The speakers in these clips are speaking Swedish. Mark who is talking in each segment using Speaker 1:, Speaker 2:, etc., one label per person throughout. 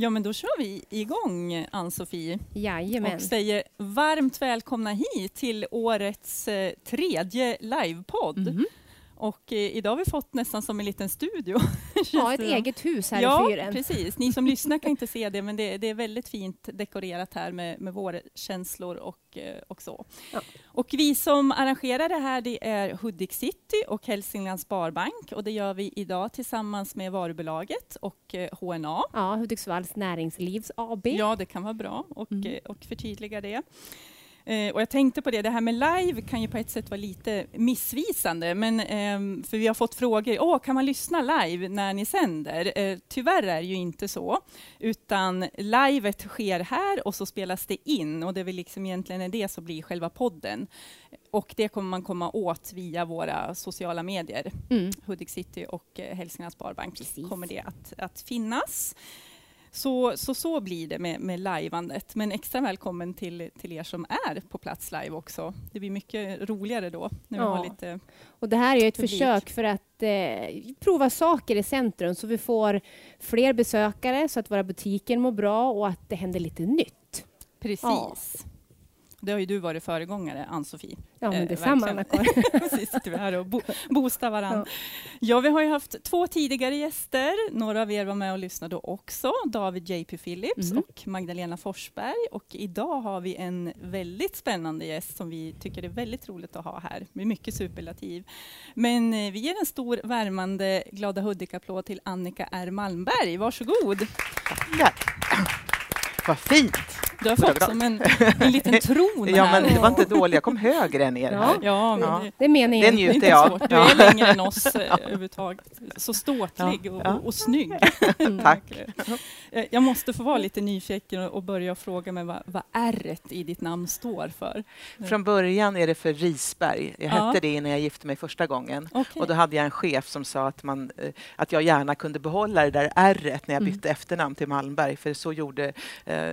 Speaker 1: Ja, men då kör vi igång, Ann-Sofie.
Speaker 2: Jajamän.
Speaker 1: Och säger varmt välkomna hit till årets eh, tredje livepodd.
Speaker 2: Mhm.
Speaker 1: Och eh, idag har vi fått nästan som en liten studio.
Speaker 2: Ja, ett eget hus här
Speaker 1: ja,
Speaker 2: i fyren.
Speaker 1: precis. Ni som lyssnar kan inte se det, men det, det är väldigt fint dekorerat här med, med vårkänslor och, eh, och så.
Speaker 2: Ja.
Speaker 1: Och vi som arrangerar det här, det är Hudik City och Hälsinglands Sparbank. Och det gör vi idag tillsammans med varubolaget och eh, HNA.
Speaker 2: Ja, Hudiksvalls Näringslivs AB.
Speaker 1: Ja, det kan vara bra och,
Speaker 2: Mm.
Speaker 1: eh, och förtydliga det. Eh, och jag tänkte på det, det här med live kan ju på ett sätt vara lite missvisande, men, ehm, för vi har fått frågor, Åh, kan man lyssna live när ni sänder? Eh, tyvärr är det ju inte så, utan livet sker här och så spelas det in och det är väl liksom egentligen det som blir själva podden. Och det kommer man komma åt via våra sociala medier.
Speaker 2: Mm.
Speaker 1: Hudik City och eh, Hälsinglands Sparbank
Speaker 2: Precis.
Speaker 1: kommer det att, att finnas. Så, så så blir det med, med lajvandet. Men extra välkommen till, till er som är på plats live också. Det blir mycket roligare då när vi
Speaker 2: Ja.
Speaker 1: har lite...
Speaker 2: Och det här är ett
Speaker 1: Publik.
Speaker 2: försök för att eh, prova saker i centrum så vi får fler besökare så att våra butiker mår bra och att det händer lite nytt.
Speaker 1: Precis.
Speaker 2: Ja.
Speaker 1: Det har ju du varit föregångare, Ann-Sofie.
Speaker 2: Ja, men
Speaker 1: Eh,
Speaker 2: detsamma. Anna-Karin.
Speaker 1: Precis, sitter vi här och bo boostar varandra. Ja. vi har ju haft två tidigare gäster. Några av er var med och lyssnade också. David J.P. Phillips
Speaker 2: Mhm.
Speaker 1: och Magdalena Forsberg. Och idag har vi en väldigt spännande gäst som vi tycker är väldigt roligt att ha här. Med mycket superlativ. Men eh, vi ger en stor värmande Glada Hudik-applåd till Annika R. Malmberg. Varsågod.
Speaker 3: Ja. Vad fint!
Speaker 1: Du har fått som en, en liten tron
Speaker 3: Ja,
Speaker 1: här.
Speaker 3: men det var inte dåligt. Jag kom högre än er
Speaker 2: Ja.
Speaker 1: Ja, men
Speaker 3: Ja.
Speaker 1: det-
Speaker 2: Det är meningen.
Speaker 3: Det
Speaker 1: Det är
Speaker 3: njuter
Speaker 1: inte
Speaker 3: jag av.
Speaker 1: svårt. Du
Speaker 3: Ja.
Speaker 1: är längre än oss eh, överhuvudtaget. Så ståtlig
Speaker 3: Ja,
Speaker 1: och,
Speaker 3: ja.
Speaker 1: och, och snygg.
Speaker 3: Tack.
Speaker 1: Eh, Jag måste få vara lite nyfiken och börja fråga mig vad, vad r i ditt namn står för.
Speaker 3: Från början är det för Risberg. Jag
Speaker 1: Ja.
Speaker 3: hette det innan jag gifte mig första gången.
Speaker 1: Okej.
Speaker 3: Och då hade jag en chef som sa att, man, eh, att jag gärna kunde behålla det där r när jag
Speaker 2: Mm.
Speaker 3: bytte efternamn till Malmberg, för så gjorde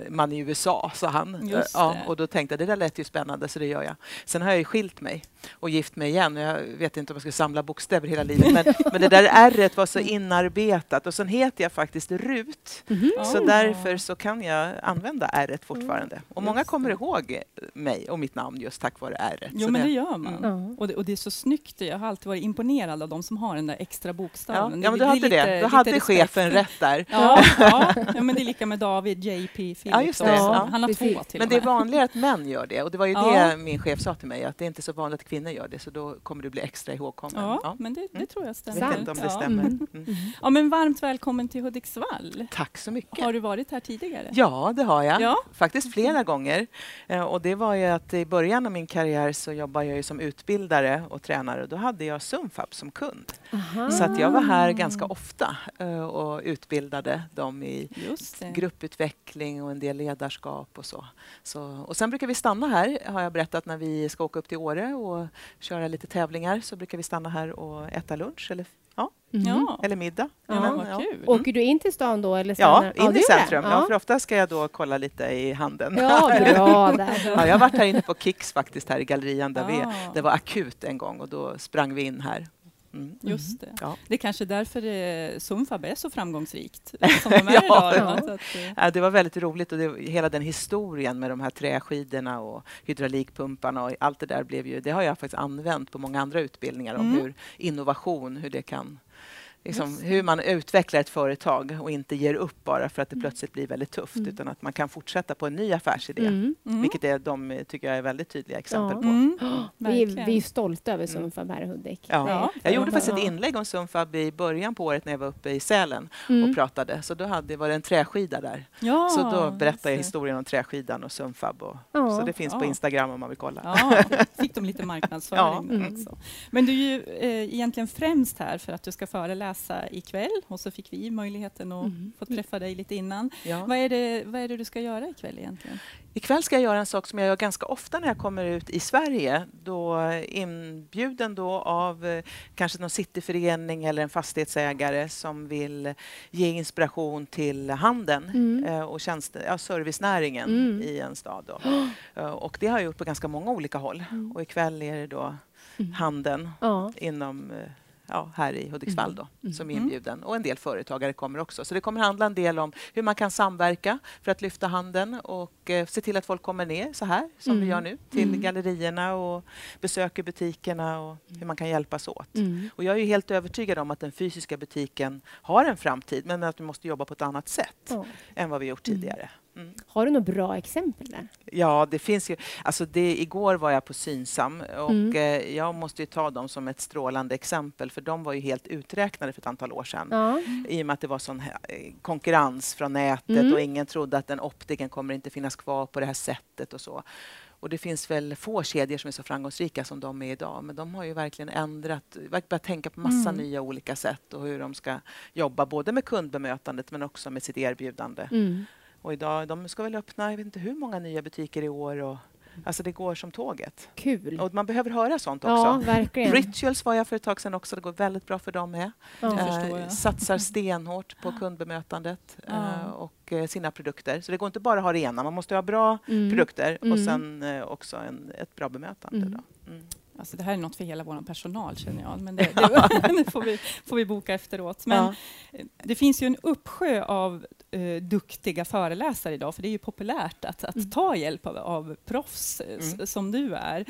Speaker 3: man i USA, sa han.
Speaker 1: Just
Speaker 3: ja, och då tänkte jag, det där lät ju spännande, så det gör jag. Sen har jag ju skilt mig och gift mig igen. och Jag vet inte om jag ska samla bokstäver hela livet, men, men det där r var så inarbetat. Och sen heter jag faktiskt Rut,
Speaker 2: Mhm.
Speaker 3: så
Speaker 1: Ah.
Speaker 3: därför så kan jag använda r fortfarande. Och många
Speaker 1: Just
Speaker 3: kommer
Speaker 1: det.
Speaker 3: ihåg mig och mitt namn just tack vare r.
Speaker 1: Jo, men det gör man.
Speaker 2: Ja.
Speaker 1: Och, det, och det är så snyggt. Jag har alltid varit imponerad av de som har den där extra
Speaker 3: Ja,
Speaker 1: bokstaven.
Speaker 3: ja, men du hade
Speaker 1: lite-
Speaker 3: det. Du
Speaker 1: lite
Speaker 3: hade chefen rätt där.
Speaker 1: Ja, ja. ja, men det är lika med David J.P. Phillips.
Speaker 3: Ja, just det. Ja,
Speaker 1: Han har
Speaker 2: precis.
Speaker 1: två till
Speaker 3: Men det är vanligare att män gör det. Och det var ju
Speaker 1: Ja.
Speaker 3: det min chef sa till mig, att det är inte så vanligt att kvinnor gör det, så då kommer du bli extra ihågkommen.
Speaker 1: Ja,
Speaker 3: Ja.
Speaker 1: men det, det
Speaker 3: Mm.
Speaker 1: tror jag
Speaker 3: Jag
Speaker 1: stämmer.
Speaker 3: vet inte om det stämmer.
Speaker 2: Mm.
Speaker 3: Mm.
Speaker 1: Ja, men varmt välkommen till Hudiksvall.
Speaker 3: Tack så mycket.
Speaker 1: Har du varit här tidigare?
Speaker 3: Ja, det har jag.
Speaker 1: Ja.
Speaker 3: Faktiskt flera gånger. Eh, Och det var ju att i början av min karriär så jobbade jag ju som utbildare och tränare. och Då hade jag Sumfab som kund.
Speaker 2: Aha.
Speaker 3: Så att jag var här ganska ofta eh, och utbildade dem i grupputveckling och en del ledarskap och så. så. Och sen brukar vi stanna här, har jag berättat, när vi ska åka upp till Åre och köra lite tävlingar så brukar vi stanna här och äta lunch eller, ja.
Speaker 1: Ja,
Speaker 3: eller middag.
Speaker 1: ja,
Speaker 2: Ja.
Speaker 1: men
Speaker 3: Ja.
Speaker 1: kul.
Speaker 2: Åker du in till stan då? Eller
Speaker 3: Ja, in
Speaker 2: du
Speaker 3: i centrum. Ja. för ofta ska jag då kolla lite i handeln.
Speaker 2: Ja, bra där.
Speaker 3: Ja, jag har varit här inne på Kicks faktiskt, här i gallerian där vi är.
Speaker 1: Ah.
Speaker 3: Det var akut en gång och då sprang vi in här. Mm.
Speaker 1: Just det.
Speaker 3: Ja.
Speaker 1: Det är kanske därför eh, är så framgångsrikt som de är
Speaker 3: Ja.
Speaker 1: idag.
Speaker 2: Ja.
Speaker 1: Att, eh,
Speaker 3: Ja, det var väldigt roligt och det, hela den historien med de här träskidorna och hydraulikpumparna och allt det där blev ju, det har jag faktiskt använt på många andra utbildningar om
Speaker 1: Mm.
Speaker 3: hur innovation, hur det kan Liksom, hur man utvecklar ett företag och inte ger upp bara för att det
Speaker 1: Mm.
Speaker 3: plötsligt blir väldigt tufft
Speaker 2: Mm.
Speaker 3: utan att man kan fortsätta på en ny affärsidé.
Speaker 2: Mm.
Speaker 1: mm.
Speaker 3: Vilket är, de tycker jag är väldigt tydliga exempel
Speaker 2: Ja.
Speaker 3: på.
Speaker 1: Mm.
Speaker 2: Vi, är- vi är stolta över
Speaker 3: Mm.
Speaker 2: Sumfab här i Hudik.
Speaker 3: Ja.
Speaker 1: Ja.
Speaker 3: Jag gjorde faktiskt ett inlägg om Sumfab i början på året när jag var uppe i Sälen
Speaker 2: Mm.
Speaker 3: och pratade. Så då hade, var det en träskida där.
Speaker 1: Ja,
Speaker 3: Så då berättade jag historien om träskidan och Sumfab. Och,
Speaker 2: Ja.
Speaker 3: Så det finns på. Instagram om man vill kolla.
Speaker 1: Ja, fick de lite marknadsföring också. Men du är ju eh, egentligen främst här för att du ska föreläsa ikväll och så fick vi möjligheten att
Speaker 2: Mm.
Speaker 1: få träffa dig lite innan.
Speaker 3: Ja.
Speaker 1: Vad, är det, vad är det du ska göra ikväll egentligen?
Speaker 3: Ikväll ska jag göra en sak som jag gör ganska ofta när jag kommer ut i Sverige. Då inbjuden då av eh, kanske någon cityförening eller en fastighetsägare som vill ge inspiration till handeln
Speaker 2: Mm.
Speaker 3: eh, och tjänste, ja, servicenäringen
Speaker 2: Mm.
Speaker 3: i en stad. Då. Eh, Och det har jag gjort på ganska många olika håll.
Speaker 2: Mm.
Speaker 3: Och ikväll är det då
Speaker 2: Mm.
Speaker 3: handeln
Speaker 2: Ja.
Speaker 3: inom ja, här i Hudiksvall då,
Speaker 2: Mm.
Speaker 3: som är
Speaker 1: Mm.
Speaker 3: inbjuden. Och en del företagare kommer också. Så det kommer handla en del om hur man kan samverka för att lyfta handeln och eh, se till att folk kommer ner så här som vi
Speaker 2: Mm.
Speaker 3: gör nu till
Speaker 2: Mm.
Speaker 3: gallerierna och besöker butikerna och hur man kan hjälpas åt.
Speaker 2: Mm.
Speaker 3: Och jag är helt övertygad om att den fysiska butiken har en framtid men att vi måste jobba på ett annat sätt
Speaker 2: Ja.
Speaker 3: än vad vi gjort
Speaker 2: Mm.
Speaker 3: tidigare. Mm.
Speaker 2: Har du några bra exempel där?
Speaker 3: Ja, det finns ju. Alltså det, igår var jag på Synsam och
Speaker 2: Mm.
Speaker 3: eh, jag måste ju ta dem som ett strålande exempel för de var ju helt uträknade för ett antal år sedan.
Speaker 2: Ja.
Speaker 3: I och med att det var sån eh, konkurrens från nätet
Speaker 2: Mm.
Speaker 3: och ingen trodde att den optiken kommer inte finnas kvar på det här sättet och så. Och det finns väl få kedjor som är så framgångsrika som de är idag. Men de har ju verkligen ändrat, börjat tänka på massa
Speaker 1: Mm.
Speaker 3: nya olika sätt och hur de ska jobba både med kundbemötandet men också med sitt erbjudande.
Speaker 2: Mm.
Speaker 3: Och idag, de ska väl öppna, jag vet inte hur många nya butiker i år. Och, alltså det går som tåget.
Speaker 2: Kul.
Speaker 3: Och man behöver höra sånt
Speaker 2: Ja,
Speaker 3: också.
Speaker 2: verkligen.
Speaker 3: Rituals var jag för ett tag sedan också. Det går väldigt bra för dem med.
Speaker 2: Ja.
Speaker 3: Eh, satsar stenhårt på kundbemötandet eh,
Speaker 1: Ja.
Speaker 3: och eh, sina produkter. Så det går inte bara att ha det ena. Man måste ha bra
Speaker 2: Mm.
Speaker 3: produkter och
Speaker 2: Mm.
Speaker 3: sen eh, också en, ett bra bemötande.
Speaker 2: Mm.
Speaker 3: Mm.
Speaker 1: Alltså det här är något för hela vår personal känner jag, men det, det, det får, vi, får vi boka efteråt. Men
Speaker 3: Ja.
Speaker 1: det finns ju en uppsjö av eh, duktiga föreläsare idag, för det är ju populärt att, att
Speaker 2: Mm.
Speaker 1: ta hjälp av, av proffs eh, s-
Speaker 3: Mm.
Speaker 1: som du är.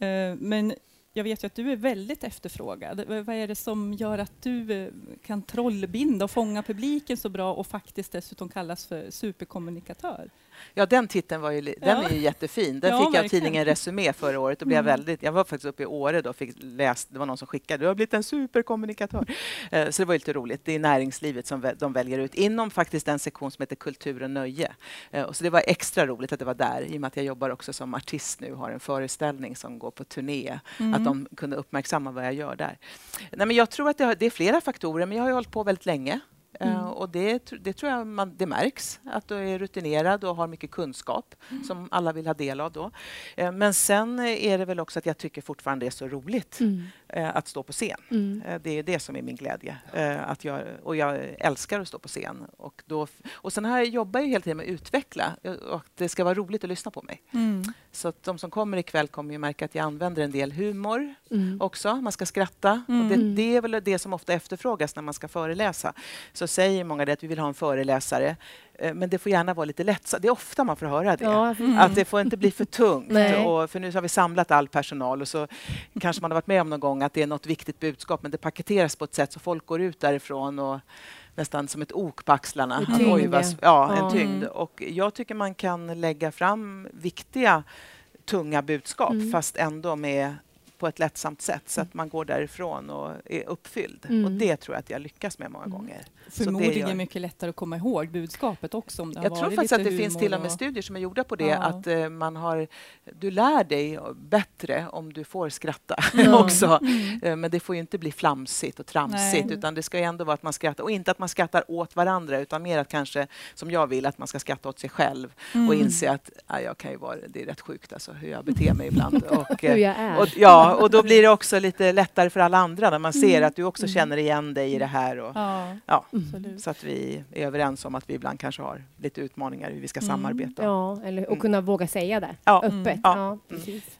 Speaker 1: Eh, men jag vet ju att du är väldigt efterfrågad. Vad är det som gör att du eh, kan trollbinda och fånga publiken så bra och faktiskt dessutom kallas för superkommunikatör?
Speaker 3: Ja, den titeln var ju, den
Speaker 1: Ja.
Speaker 3: är ju jättefin. Den
Speaker 1: Ja,
Speaker 3: fick jag av tidningen Resumé förra året. Då blev
Speaker 1: Mm.
Speaker 3: väldigt, jag var faktiskt uppe i Åre då och fick läst, det var någon som skickade, du har blivit en superkommunikatör. Eh, Så det var lite roligt. Det är näringslivet som de väljer ut inom faktiskt en sektion som heter kultur och nöje. Eh, och Så det var extra roligt att det var där i och med att jag jobbar också som artist nu och har en föreställning som går på turné.
Speaker 1: Mm.
Speaker 3: Att de kunde uppmärksamma vad jag gör där. Nej, men jag tror att det, har, det är flera faktorer, men jag har ju hållit på väldigt länge. Eh,
Speaker 2: Mm.
Speaker 3: och det, det tror jag man, det märks, att du är rutinerad och har mycket kunskap som alla vill ha del av. Då. Eh, men sen är det väl också att jag tycker fortfarande det är så roligt
Speaker 2: Mm.
Speaker 3: eh, att stå på scen.
Speaker 2: Mm.
Speaker 3: Det är det som är min glädje. Att jag, och jag älskar att stå på scen. Och, då, och sen jag jobbar jag hela tiden med att utveckla och det ska vara roligt att lyssna på mig.
Speaker 1: Mm.
Speaker 3: Så att de som kommer ikväll kommer ju märka att jag använder en del humor
Speaker 2: Mm.
Speaker 3: också. Man ska skratta.
Speaker 1: Mm.
Speaker 3: Och det, det är väl det som ofta efterfrågas när man ska föreläsa. Så säger många det att vi vill ha en föreläsare. Eh, Men det får gärna vara lite lätt. Det är ofta man får höra det.
Speaker 2: Ja,
Speaker 1: Mm.
Speaker 3: Att det får inte bli för tungt. Och för nu har vi samlat all personal och så kanske man har varit med om någon gång att det är något viktigt budskap men det paketeras på ett sätt så folk går ut därifrån och nästan som ett ok på axlarna. Att,
Speaker 2: tyngd,
Speaker 3: oj, vad,
Speaker 2: Ja.
Speaker 3: en tyngd.
Speaker 1: Mm.
Speaker 3: Och jag tycker man kan lägga fram viktiga tunga budskap
Speaker 2: Mm.
Speaker 3: fast ändå med på ett lättsamt sätt så att man går därifrån och är uppfylld.
Speaker 2: Mm.
Speaker 3: Och det tror jag att jag lyckas med många
Speaker 2: Mm.
Speaker 3: gånger.
Speaker 1: Förmodligen
Speaker 3: gör-
Speaker 1: mycket lättare att komma ihåg budskapet också. Om det
Speaker 3: Jag tror faktiskt att det finns till och med studier som är gjorda på det,
Speaker 1: Ja.
Speaker 3: att eh, man har, du lär dig bättre om du får skratta
Speaker 2: Ja.
Speaker 3: också.
Speaker 1: Mm.
Speaker 3: Eh, Men det får ju inte bli flamsigt och tramsigt,
Speaker 1: Nej.
Speaker 3: utan det ska ju ändå vara att man skrattar. Och inte att man skrattar åt varandra, utan mer att kanske, som jag vill, att man ska skratta åt sig själv och
Speaker 1: Mm.
Speaker 3: inse att ah, jag kan ju vara, det är rätt sjukt alltså, hur jag beter mig ibland. Och, eh,
Speaker 2: Hur jag är.
Speaker 3: och, ja, och då blir det också lite lättare för alla andra när man ser
Speaker 1: Mm.
Speaker 3: att du också känner igen dig i det här. Och,
Speaker 1: Ja,
Speaker 3: ja,
Speaker 1: absolut.
Speaker 3: så att vi är överens om att vi ibland kanske har lite utmaningar hur vi ska
Speaker 1: Mm.
Speaker 3: samarbeta.
Speaker 2: Ja, eller, och
Speaker 3: Mm.
Speaker 2: kunna våga säga det
Speaker 3: Ja.
Speaker 2: öppet.
Speaker 1: Mm.
Speaker 2: Ja.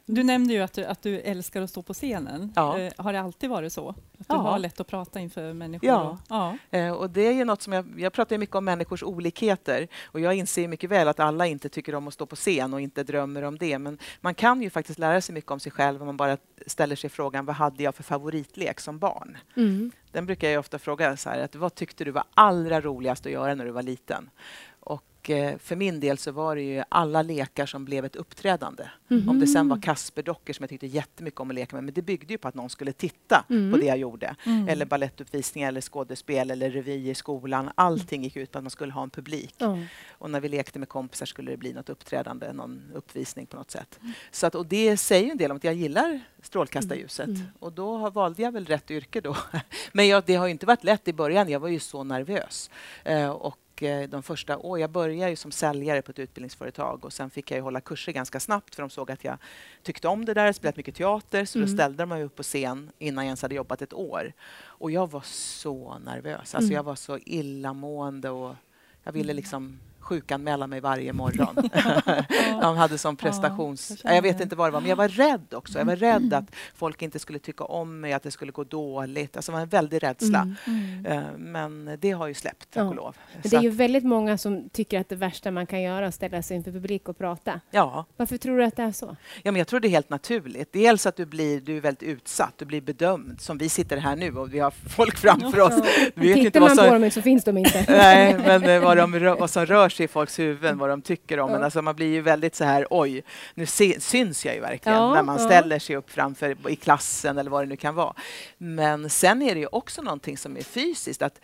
Speaker 1: Du nämnde ju att du, att du älskar att stå på scenen.
Speaker 3: Ja.
Speaker 1: Eh, har det alltid varit så? Att du har lätt att prata inför människor?
Speaker 3: Ja.
Speaker 1: och- ja.
Speaker 3: Eh, och det är ju något som jag, jag pratar ju mycket om människors olikheter och jag inser mycket väl att alla inte tycker om att stå på scen och inte drömmer om det. Men man kan ju faktiskt lära sig mycket om sig själv om man bara ställer sig frågan vad hade jag för favoritlek som barn?
Speaker 2: Mm.
Speaker 3: Den brukar jag ofta fråga så här, att vad tyckte du var allra roligast att göra när du var liten? Och eh, för min del så var det ju alla lekar som blev ett uppträdande. Om det sen var Kasperdockor som jag tyckte jättemycket om att leka med, men det byggde ju på att någon skulle titta
Speaker 2: Mm.
Speaker 3: på det jag gjorde.
Speaker 1: Mm.
Speaker 3: Eller ballettuppvisningar, eller skådespel, eller revy i skolan. Allting gick ut på att man skulle ha en publik. Och när vi lekte med kompisar skulle det bli något uppträdande, någon uppvisning på något sätt. Så att, och det säger ju en del om att jag gillar strålkastarljuset.
Speaker 2: Mm.
Speaker 3: Och då har- valde jag väl rätt yrke då. Men jag, det har ju inte varit lätt i början. Jag var ju så nervös. Eh, och eh, de första år, jag började ju som säljare på ett utbildningsföretag och sen fick jag ju hålla kurser ganska snabbt för de såg att jag tyckte om det där, spelat mycket teater, så
Speaker 2: Mm.
Speaker 3: då ställde de mig upp på scen innan jag ens hade jobbat ett år. Och jag var så nervös, alltså
Speaker 2: Mm.
Speaker 3: jag var så illamående och jag ville liksom sjukanmäla mig varje morgon. de hade som prestations...
Speaker 1: Ja,
Speaker 3: jag vet inte vad det var, men jag var rädd också. Jag var rädd att folk inte skulle tycka om mig, att det skulle gå dåligt. Alltså, det var en väldig rädsla.
Speaker 1: Mm.
Speaker 3: Eh, Men det har ju släppt, tack och lov.
Speaker 2: Men det är ju väldigt många som tycker att det värsta man kan göra är att ställa sig inför publik och prata.
Speaker 3: Ja,
Speaker 2: Varför tror du att det är så?
Speaker 3: Ja, men jag tror det är helt naturligt. Dels att du blir du är väldigt utsatt, du blir bedömd. Som vi sitter här nu och vi har folk framför oss. Vi vet ju inte
Speaker 2: Tittar
Speaker 3: vad
Speaker 2: man på
Speaker 3: som,
Speaker 2: dem så finns de inte.
Speaker 3: nej, men eh, vad, de, vad som rör sig i folks huvuden, vad de tycker om
Speaker 2: Ja.
Speaker 3: en. Alltså man blir ju väldigt så här, oj, nu se, syns jag ju verkligen
Speaker 2: Ja,
Speaker 3: när man
Speaker 2: ja.
Speaker 3: ställer sig upp framför i klassen eller vad det nu kan vara. Men sen är det ju också någonting som är fysiskt. att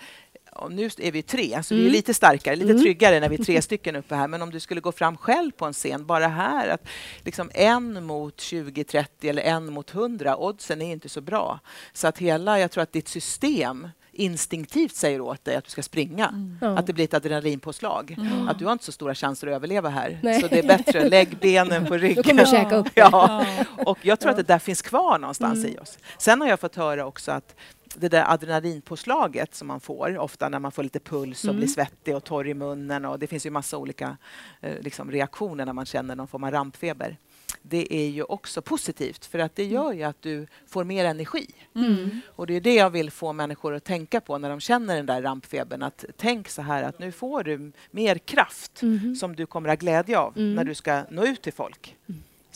Speaker 3: och nu är vi tre, så vi är
Speaker 2: Mm.
Speaker 3: lite starkare, lite
Speaker 2: Mm.
Speaker 3: tryggare när vi är tre stycken uppe här. Men om du skulle gå fram själv på en scen, bara här, att liksom en mot 20, 30 eller en mot 100, oddsen är inte så bra. Så att hela, jag tror att ditt system instinktivt säger åt dig att du ska springa.
Speaker 2: Ja.
Speaker 3: Att det blir ett adrenalinpåslag.
Speaker 1: Mm.
Speaker 3: Att du har inte så stora chanser att överleva här.
Speaker 2: Nej.
Speaker 3: Så det är bättre, lägg benen på
Speaker 2: Då
Speaker 3: ryggen.
Speaker 2: kommer jag käka upp.
Speaker 3: Ja, och jag tror att det där finns kvar någonstans
Speaker 2: Mm.
Speaker 3: i oss. Sen har jag fått höra också att det där adrenalinpåslaget som man får, ofta när man får lite puls och
Speaker 2: Mm.
Speaker 3: blir svettig och torr i munnen och det finns ju massa olika eh, liksom, reaktioner när man känner någon form av rampfeber. Det är ju också positivt för att det gör ju att du får mer energi.
Speaker 1: Mm.
Speaker 3: Och det är det jag vill få människor att tänka på när de känner den där rampfebern. Att tänk så här att nu får du mer kraft
Speaker 2: Mhm.
Speaker 3: som du kommer ha glädje av
Speaker 2: Mm.
Speaker 3: när du ska nå ut till folk.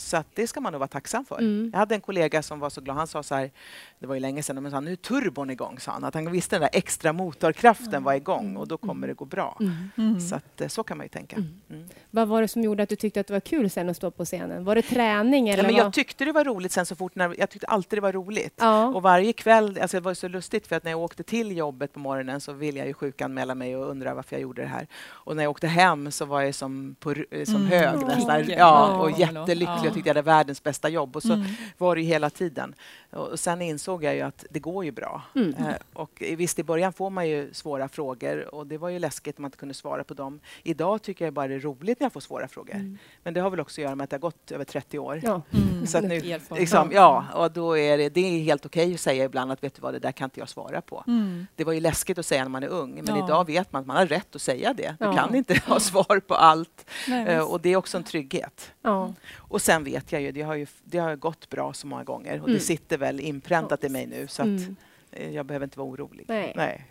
Speaker 3: Så att det ska man nog vara tacksam för.
Speaker 2: Mm.
Speaker 3: Jag hade en kollega som var så glad. Han sa så här, det var ju länge sedan, men sa, nu är turbon igång, sa han. Att han visste den där extra motorkraften var igång och då kommer det gå bra.
Speaker 2: Mm.
Speaker 1: Mm.
Speaker 3: Så att, eh, så kan man ju tänka.
Speaker 2: Mm.
Speaker 3: Mm.
Speaker 2: Vad var det som gjorde att du tyckte att det var kul sen att stå på scenen? Var det träning eller
Speaker 3: Ja, men
Speaker 2: vad?
Speaker 3: jag tyckte det var roligt sen så fort, när, jag tyckte alltid det var roligt.
Speaker 2: Ja.
Speaker 3: Och varje kväll, alltså det var så lustigt för att när jag åkte till jobbet på morgonen så ville jag ju sjukanmäla mig och undra varför jag gjorde det här. Och när jag åkte hem så var jag som, på, r- som
Speaker 1: Mm.
Speaker 3: hög nästan. Ja, och
Speaker 1: Ja.
Speaker 3: jättelycklig.
Speaker 1: Ja.
Speaker 3: Jag tyckte jag hade världens bästa jobb. Och så
Speaker 1: Mm.
Speaker 3: var det ju hela tiden. Och sen insåg jag ju att det går ju bra.
Speaker 2: Mm.
Speaker 3: Eh, och visst, i början får man ju svåra frågor och det var ju läskigt om man inte kunde svara på dem. Idag tycker jag bara det är roligt när jag får svåra frågor.
Speaker 2: Mm.
Speaker 3: Men det har väl också att göra med att det har gått över 30 år.
Speaker 2: Ja.
Speaker 1: Mm.
Speaker 3: Så att nu, liksom, ja, och då är det, det är helt okej att säga ibland att vet du vad, det där kan inte jag svara på.
Speaker 1: Mm.
Speaker 3: Det var ju läskigt att säga när man är ung, men
Speaker 1: Ja.
Speaker 3: idag vet man att man har rätt att säga det. Du
Speaker 2: Ja.
Speaker 3: kan inte ha svar på allt.
Speaker 1: Nej,
Speaker 3: Eh, och det är också en trygghet.
Speaker 2: Ja.
Speaker 3: Och sen vet jag ju, det har ju det har gått bra så många gånger och
Speaker 2: Mm.
Speaker 3: det sitter väl inpräntat i mig nu så att
Speaker 2: Mm.
Speaker 3: eh, jag behöver inte vara orolig.
Speaker 2: Nej.
Speaker 3: Nej.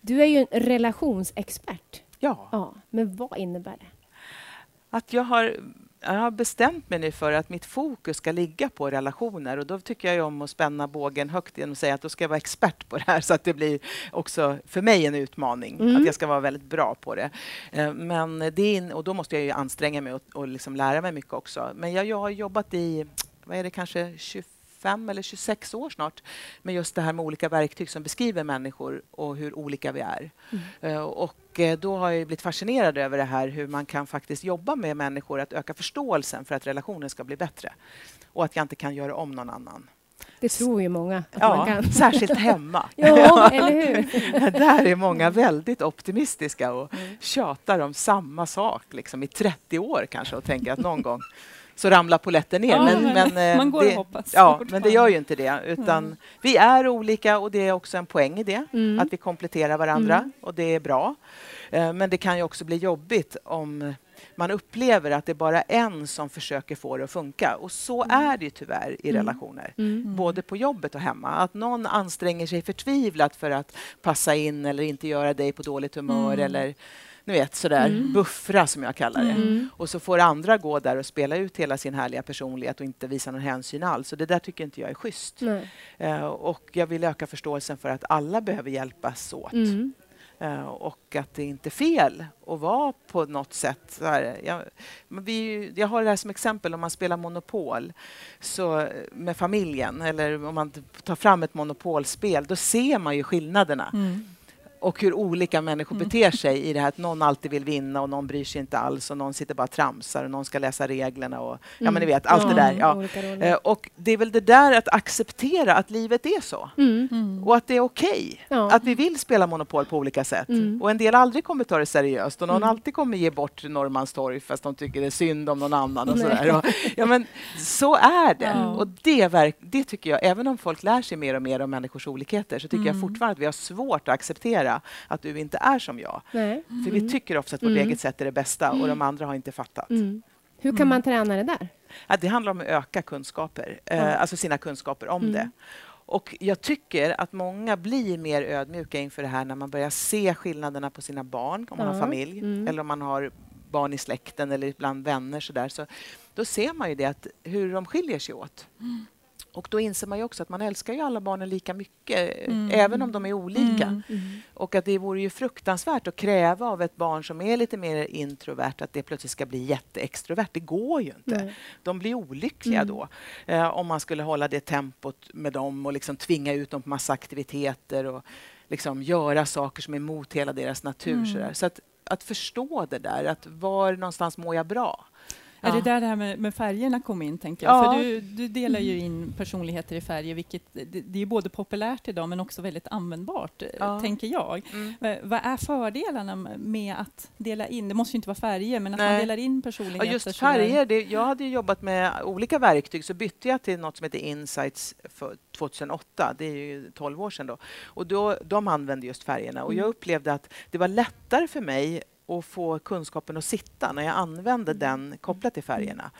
Speaker 2: Du är ju en relationsexpert.
Speaker 3: Ja,
Speaker 2: Ja. Men vad innebär det?
Speaker 3: att jag har, jag har bestämt mig nu för att mitt fokus ska ligga på relationer och då tycker jag om att spänna bågen högt genom att säga att då ska jag vara expert på det här så att det blir också för mig en utmaning,
Speaker 2: Mm.
Speaker 3: att jag ska vara väldigt bra på det. Eh, Men det in, och då måste jag ju anstränga mig och, och liksom lära mig mycket också. Men jag, jag har jobbat i, vad är det, kanske 25 eller 26 år snart med just det här med olika verktyg som beskriver människor och hur olika vi är. Eh, Och eh, då har jag blivit fascinerad över det här hur man kan faktiskt jobba med människor att öka förståelsen för att relationen ska bli bättre. Och att jag inte kan göra om någon annan.
Speaker 2: Det tror ju många att man
Speaker 3: Ja,
Speaker 2: kan.
Speaker 3: särskilt hemma.
Speaker 2: Ja, eller hur?
Speaker 3: Där är många väldigt optimistiska och tjatar om samma sak liksom, i 30 år kanske och tänker att någon gång så ramlar polletten ner.
Speaker 1: Ja,
Speaker 3: men,
Speaker 1: men
Speaker 3: men, eh,
Speaker 1: man går och
Speaker 3: det,
Speaker 1: hoppas
Speaker 3: Ja, men det gör ju inte det. Utan Vi är olika och det är också en poäng i det.
Speaker 2: Mm.
Speaker 3: Att vi kompletterar varandra
Speaker 2: Mm.
Speaker 3: och det är bra. Eh, Men det kan ju också bli jobbigt om man upplever att det är bara en som försöker få det att funka. Och så är det ju tyvärr i
Speaker 2: Mm.
Speaker 3: relationer.
Speaker 2: Mm.
Speaker 3: Både på jobbet och hemma. Att någon anstränger sig förtvivlat för att passa in eller inte göra dig på dåligt humör
Speaker 1: Mm.
Speaker 3: eller ni vet sådär
Speaker 2: Mm.
Speaker 3: buffra som jag kallar det.
Speaker 2: Mm.
Speaker 3: Och så får andra gå där och spela ut hela sin härliga personlighet och inte visa någon hänsyn alls. Och det där tycker inte jag är schysst. Eh, och jag vill öka förståelsen för att alla behöver hjälpas åt.
Speaker 2: Mm.
Speaker 3: Eh, och att det inte är fel att vara på något sätt... Jag, vi, jag har det här som exempel om man spelar Monopol så, med familjen eller om man tar fram ett monopolspel, då ser man ju skillnaderna
Speaker 1: Mm.
Speaker 3: Och hur olika människor
Speaker 1: Mm.
Speaker 3: beter sig i det här att någon alltid vill vinna och någon bryr sig inte alls och någon sitter bara och tramsar och någon ska läsa reglerna och ja men ni vet allt det där. Ja. Eh, Och det är väl det där att acceptera att livet är så
Speaker 2: Mm.
Speaker 1: Mm.
Speaker 3: och att det är okej
Speaker 2: Ja.
Speaker 3: att vi vill spela Monopol på olika sätt.
Speaker 2: Mm.
Speaker 3: Och en del aldrig kommer ta det seriöst och någon
Speaker 2: Mm.
Speaker 3: alltid kommer ge bort Norrmalmstorg fast de tycker det är synd om någon annan. Och sådär. Och, ja, men så är det.
Speaker 1: Ja.
Speaker 3: Och det, verk, det tycker jag, även om folk lär sig mer och mer om människors olikheter så tycker jag
Speaker 1: Mm.
Speaker 3: fortfarande att vi har svårt att acceptera att du inte är som jag.
Speaker 2: Nej.
Speaker 3: För vi tycker ofta att vårt
Speaker 2: Mm.
Speaker 3: eget sätt är det bästa och de andra har inte fattat.
Speaker 2: Mm. Hur kan man träna det där?
Speaker 3: Ja, det handlar om att öka kunskaper, eh, alltså sina kunskaper om
Speaker 2: Mm.
Speaker 3: det. Och jag tycker att många blir mer ödmjuka inför det här när man börjar se skillnaderna på sina barn, om man har
Speaker 2: Ja.
Speaker 3: familj
Speaker 2: Mm.
Speaker 3: eller om man har barn i släkten eller bland vänner. Så där. Så då ser man ju det, att hur de skiljer sig åt. Och då inser man ju också att man älskar ju alla barnen lika mycket,
Speaker 1: Mm.
Speaker 3: även om de är olika.
Speaker 1: Mm.
Speaker 2: Mm.
Speaker 3: Och att det vore ju fruktansvärt att kräva av ett barn som är lite mer introvert att det plötsligt ska bli jätteextrovert. Det går ju inte. De blir olyckliga
Speaker 2: Mm.
Speaker 3: då eh, om man skulle hålla det tempot med dem och liksom tvinga ut dem på massa aktiviteter och liksom göra saker som är emot hela deras natur.
Speaker 1: Mm.
Speaker 3: Så, så att, att förstå det där, att var någonstans mår jag bra?
Speaker 1: Är
Speaker 3: Ja.
Speaker 1: det där det här med, med färgerna kom in, tänker jag?
Speaker 3: Ja.
Speaker 1: För du, du delar ju in personligheter i färger, vilket det, det är både populärt idag men också väldigt användbart, eh,
Speaker 3: Ja.
Speaker 1: tänker jag.
Speaker 3: Mm.
Speaker 1: Va- Vad är fördelarna med att dela in, det måste ju inte vara färger, men att man
Speaker 3: Nej.
Speaker 1: delar in
Speaker 3: Ja,
Speaker 1: personligheter?
Speaker 3: just
Speaker 1: så där-
Speaker 3: färger. Det, jag hade jobbat med olika verktyg så bytte jag till något som heter Insights för 2008. Det är ju 12 år sedan då. Och då, de använde just färgerna och
Speaker 1: Mm.
Speaker 3: jag upplevde att det var lättare för mig att få kunskapen att sitta när jag använde
Speaker 1: Mm.
Speaker 3: den kopplat till färgerna.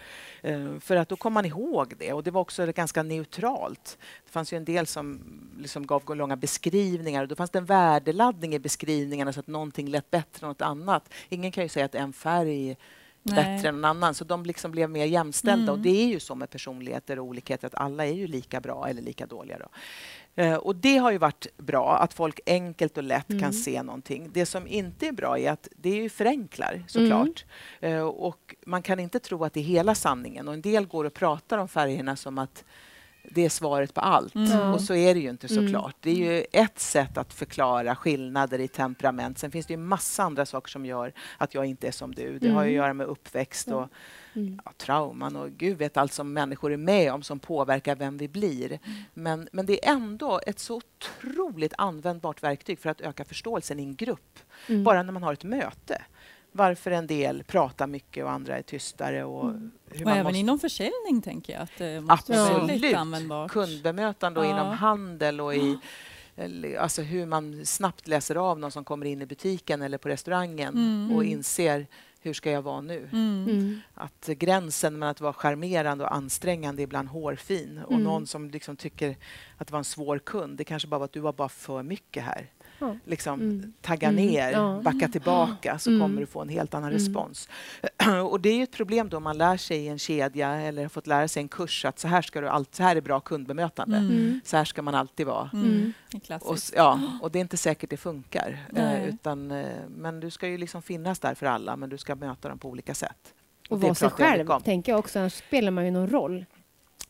Speaker 3: Eh, för att då kom man ihåg det och det var också ganska neutralt. Det fanns ju en del som liksom gav långa beskrivningar och då fanns det en värdeladdning i beskrivningarna så att någonting lät bättre än något annat. Ingen kan ju säga att en färg
Speaker 1: Nej.
Speaker 3: bättre än någon annan. Så de liksom blev mer jämställda.
Speaker 1: Mm.
Speaker 3: Och det är ju så med personligheter och olikheter att alla är ju lika bra eller lika dåliga. Då. Eh, och det har ju varit bra, att folk enkelt och lätt
Speaker 2: Mm.
Speaker 3: kan se någonting. Det som inte är bra är att det är ju förenklar såklart.
Speaker 2: Mm.
Speaker 3: Eh, och man kan inte tro att det är hela sanningen. Och en del går och pratar om färgerna som att det är svaret på allt.
Speaker 1: Mm.
Speaker 3: Och så är det ju inte
Speaker 2: Mm.
Speaker 3: såklart. Det är ju ett sätt att förklara skillnader i temperament. Sen finns det ju massa andra saker som gör att jag inte är som du. Det har ju att
Speaker 2: Mm.
Speaker 3: göra med uppväxt och
Speaker 2: Mm.
Speaker 3: ja, trauman och gud vet allt som människor är med om som påverkar vem vi blir. Men, men det är ändå ett så otroligt användbart verktyg för att öka förståelsen i en grupp.
Speaker 2: Mm.
Speaker 3: Bara när man har ett möte. Varför en del pratar mycket och andra är tystare. Och
Speaker 2: Mm.
Speaker 3: hur
Speaker 1: Och
Speaker 3: man
Speaker 1: även
Speaker 3: måste
Speaker 1: inom försäljning, tänker jag, att det måste vara väldigt
Speaker 3: Absolut.
Speaker 1: användbart.
Speaker 3: kundbemötande och
Speaker 1: Ja.
Speaker 3: inom handel och i alltså hur man snabbt läser av någon som kommer in i butiken eller på restaurangen
Speaker 1: Mm.
Speaker 3: och
Speaker 2: Mm.
Speaker 3: inser hur ska jag vara nu?
Speaker 1: Mm.
Speaker 2: Mm.
Speaker 3: Att gränsen mellan att vara charmerande och ansträngande är ibland hårfin. Och
Speaker 2: Mm.
Speaker 3: någon som liksom tycker att det var en svår kund, det kanske bara var att du var bara för mycket här.
Speaker 2: Ja.
Speaker 3: Liksom,
Speaker 2: Mm.
Speaker 3: Tagga
Speaker 2: Mm.
Speaker 3: ner,
Speaker 2: Ja.
Speaker 3: backa tillbaka så
Speaker 2: Mm.
Speaker 3: kommer du få en helt annan
Speaker 2: Mm.
Speaker 3: respons. och det är ju ett problem då man lär sig i en kedja eller har fått lära sig en kurs att så här, ska du allt, så här är bra kundbemötande.
Speaker 1: Mm.
Speaker 2: Mm.
Speaker 3: Så här ska man alltid vara.
Speaker 1: Mm.
Speaker 3: Och, ja, och det är inte säkert det funkar. Eh, utan, eh, men du ska ju liksom finnas där för alla, men du ska möta dem på olika sätt.
Speaker 2: Och
Speaker 3: det
Speaker 2: vara sig själv, tänker jag också. Annars spelar man ju någon roll.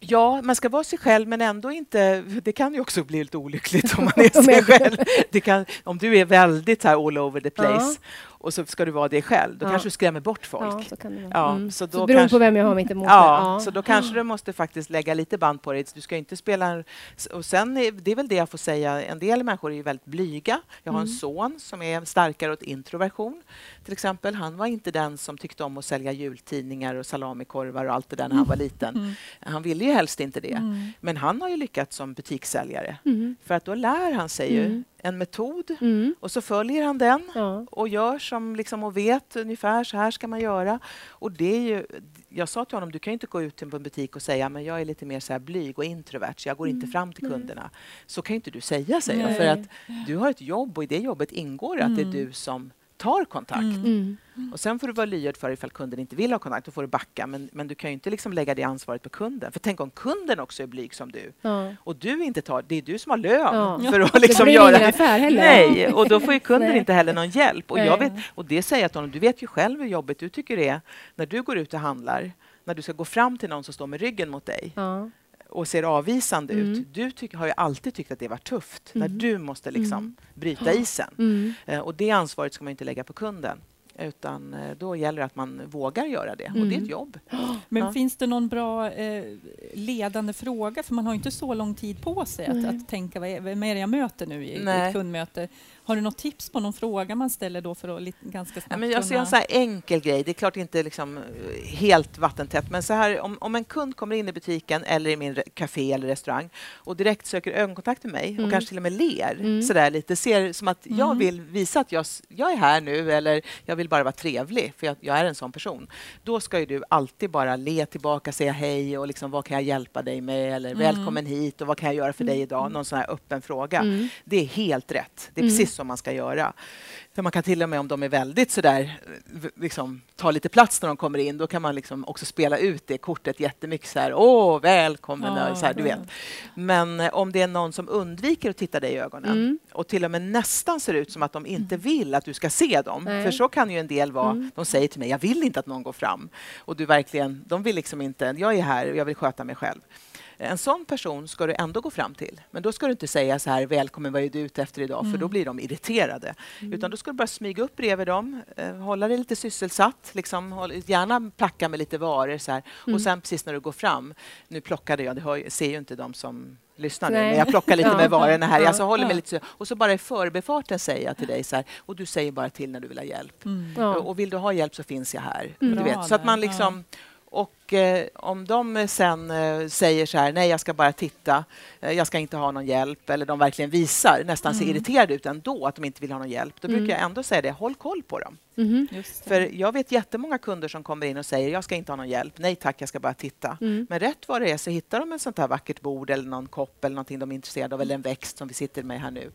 Speaker 3: Ja, man ska vara sig själv men ändå inte... Det kan ju också bli lite olyckligt om man är sig själv. Kan, om du är väldigt här all over the place. Och så ska du vara dig själv, då
Speaker 2: Ja.
Speaker 3: kanske du skrämmer bort folk.
Speaker 2: Ja, så det.
Speaker 3: Ja,
Speaker 2: Mm.
Speaker 3: så
Speaker 2: Så,
Speaker 3: då
Speaker 2: beroende
Speaker 3: kanske-
Speaker 2: på vem jag har mitt emot.
Speaker 3: Ja, så då kanske du måste faktiskt lägga lite band på dig. Du ska inte spela... en- Och sen, är, det är väl det jag får säga, en del människor är ju väldigt blyga. Jag har en
Speaker 2: Mm.
Speaker 3: son som är starkare åt introversion. Till exempel, han var inte den som tyckte om att sälja jultidningar och salamikorvar och allt det där när han var liten.
Speaker 1: Mm.
Speaker 3: Han ville ju helst inte det.
Speaker 1: Mm.
Speaker 3: Men han har ju lyckats som butikssäljare.
Speaker 2: Mm.
Speaker 3: För att då lär han sig ju
Speaker 2: Mm.
Speaker 3: En metod
Speaker 2: Mm.
Speaker 3: och så följer han den
Speaker 2: Ja.
Speaker 3: och gör som liksom och vet ungefär så här ska man göra. Och det är ju, jag sa till honom, du kan ju inte gå ut till en butik och säga men jag är lite mer så här blyg och introvert så jag går inte fram till kunderna. Så kan ju inte du säga, säger jag. För att du har ett jobb och i det jobbet ingår att det är
Speaker 1: Mm.
Speaker 3: du som tar kontakt.
Speaker 1: Mm.
Speaker 2: Mm.
Speaker 3: Och sen får du vara lyhörd för ifall kunden inte vill ha kontakt, då får du backa. Men, men du kan ju inte liksom lägga det ansvaret på kunden. För tänk om kunden också är blyg som du
Speaker 2: Ja.
Speaker 3: och du inte tar, det är du som har lön
Speaker 2: Ja.
Speaker 3: för att liksom
Speaker 2: blir det
Speaker 3: göra
Speaker 2: ingen affär heller.
Speaker 3: Nej, och då får ju kunden inte heller någon hjälp. Och, jag vet, och det säger jag till honom, du vet ju själv hur jobbigt du tycker det är när du går ut och handlar, när du ska gå fram till någon som står med ryggen mot dig
Speaker 2: Ja.
Speaker 3: Och ser avvisande
Speaker 2: Mm.
Speaker 3: ut. Du tyck, har ju alltid tyckt att det var tufft när
Speaker 2: Mm.
Speaker 3: du måste liksom
Speaker 2: Mm.
Speaker 3: bryta isen.
Speaker 2: Mm.
Speaker 3: Eh, och det ansvaret ska man inte lägga på kunden. Utan eh, då gäller det att man vågar göra det. Och det är
Speaker 2: Mm.
Speaker 3: ett jobb.
Speaker 1: Men
Speaker 3: Ja.
Speaker 1: finns det någon bra eh, ledande fråga? För man har ju inte så lång tid på sig att, att tänka vad är, vem är det jag möter nu i
Speaker 3: Nej.
Speaker 1: ett kundmöte. Har du något tips på någon fråga man ställer då för att ganska snabbt
Speaker 3: Ja, men jag ser en så här enkel grej. Det är klart inte liksom eh, helt vattentätt, men så här, om, om en kund kommer in i butiken eller i min café eller restaurang och direkt söker ögonkontakt med mig
Speaker 2: Mm.
Speaker 3: och kanske till och med ler
Speaker 2: Mm.
Speaker 3: så där lite, ser som att jag
Speaker 1: Mm.
Speaker 3: vill visa att jag, jag är här nu eller jag vill bara vara trevlig för jag, jag är en sån person. Då ska ju du alltid bara le tillbaka, säga hej och liksom, vad kan jag hjälpa dig med eller
Speaker 1: Mm.
Speaker 3: välkommen hit och vad kan jag göra för dig idag? Någon sån här öppen fråga.
Speaker 2: Mm.
Speaker 3: Det är helt rätt. Det är
Speaker 2: Mm.
Speaker 3: precis så man ska göra. För man kan till och med om de är väldigt sådär, liksom, tar lite plats när de kommer in, då kan man liksom också spela ut det kortet jättemycket så här, åh, välkommen,
Speaker 1: Ja,
Speaker 3: så här, du vet. Men eh, om det är någon som undviker att titta dig i ögonen
Speaker 2: Mm.
Speaker 3: och till och med nästan ser ut som att de inte vill att du ska se dem,
Speaker 2: Nej.
Speaker 3: för så kan ju en del vara,
Speaker 2: Mm.
Speaker 3: de säger till mig, jag vill inte att någon går fram. Och du verkligen, de vill liksom inte, jag är här och jag vill sköta mig själv. En sån person ska du ändå gå fram till. Men då ska du inte säga så här, välkommen, vad är du ute efter idag? För då blir de irriterade. Utan då ska du bara smyga upp bredvid dem, eh, hålla dig lite sysselsatt, liksom, gärna placka med lite varor så här. Och sen precis när du går fram, nu plockade jag, det hör, ser ju inte de som lyssnar nu, men jag plockar lite
Speaker 2: Ja.
Speaker 3: med varorna här.
Speaker 2: Ja.
Speaker 3: Alltså, håller mig
Speaker 1: Ja.
Speaker 3: lite och så bara i förbifarten säger jag till dig så här, och du säger bara till när du vill ha hjälp.
Speaker 1: Mm.
Speaker 2: Ja.
Speaker 3: Och vill du ha hjälp så finns jag här.
Speaker 2: Mm.
Speaker 3: Du
Speaker 1: Bra
Speaker 3: vet, så att man liksom... Och eh, om de sen eh, säger så här, nej jag ska bara titta, eh, jag ska inte ha någon hjälp, eller de verkligen visar, nästan ser
Speaker 1: Mm.
Speaker 3: irriterade ut ändå, att de inte vill ha någon hjälp, då
Speaker 2: Mm.
Speaker 3: brukar jag ändå säga det, håll koll på dem.
Speaker 1: Just det.
Speaker 3: För jag vet jättemånga kunder som kommer in och säger, jag ska inte ha någon hjälp, nej tack, jag ska bara titta.
Speaker 2: Mm.
Speaker 3: Men rätt vad det är så hittar de ett sånt här vackert bord eller någon kopp eller någonting de är intresserade av, eller en växt som vi sitter med här nu.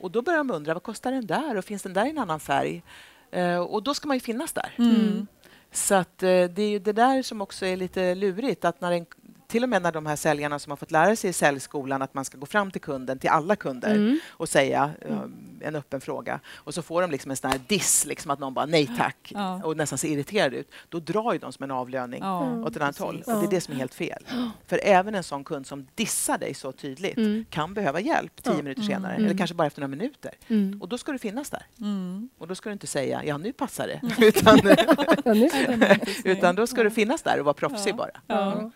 Speaker 3: Och då börjar de undra, vad kostar den där och finns den där i en annan färg? Eh, och då ska man ju finnas där.
Speaker 1: Mm.
Speaker 3: Så att, eh, det är ju det där som också är lite lurigt. Att när en, till och med när de här säljarna som har fått lära sig i säljskolan att man ska gå fram till kunden, till alla kunder
Speaker 2: Mm.
Speaker 3: och säga eh, en öppen fråga. Och så får de liksom en sån här diss, liksom att någon bara nej tack
Speaker 1: Ja.
Speaker 3: och nästan ser irriterad ut. Då drar ju de som en avlöning
Speaker 1: Ja,
Speaker 3: åt ett annat håll. Och det är det som är helt fel. För även en sån kund som dissar dig så tydligt
Speaker 2: Mm.
Speaker 3: kan behöva hjälp tio
Speaker 2: Ja.
Speaker 3: minuter senare,
Speaker 2: Mm.
Speaker 3: eller kanske bara efter några minuter.
Speaker 2: Mm.
Speaker 3: Och då ska du finnas där.
Speaker 1: Mm.
Speaker 3: Och då ska du inte säga ja, nu passar det. Utan, utan då ska du finnas där och vara proffsig
Speaker 1: Ja.
Speaker 3: bara.
Speaker 2: Ja.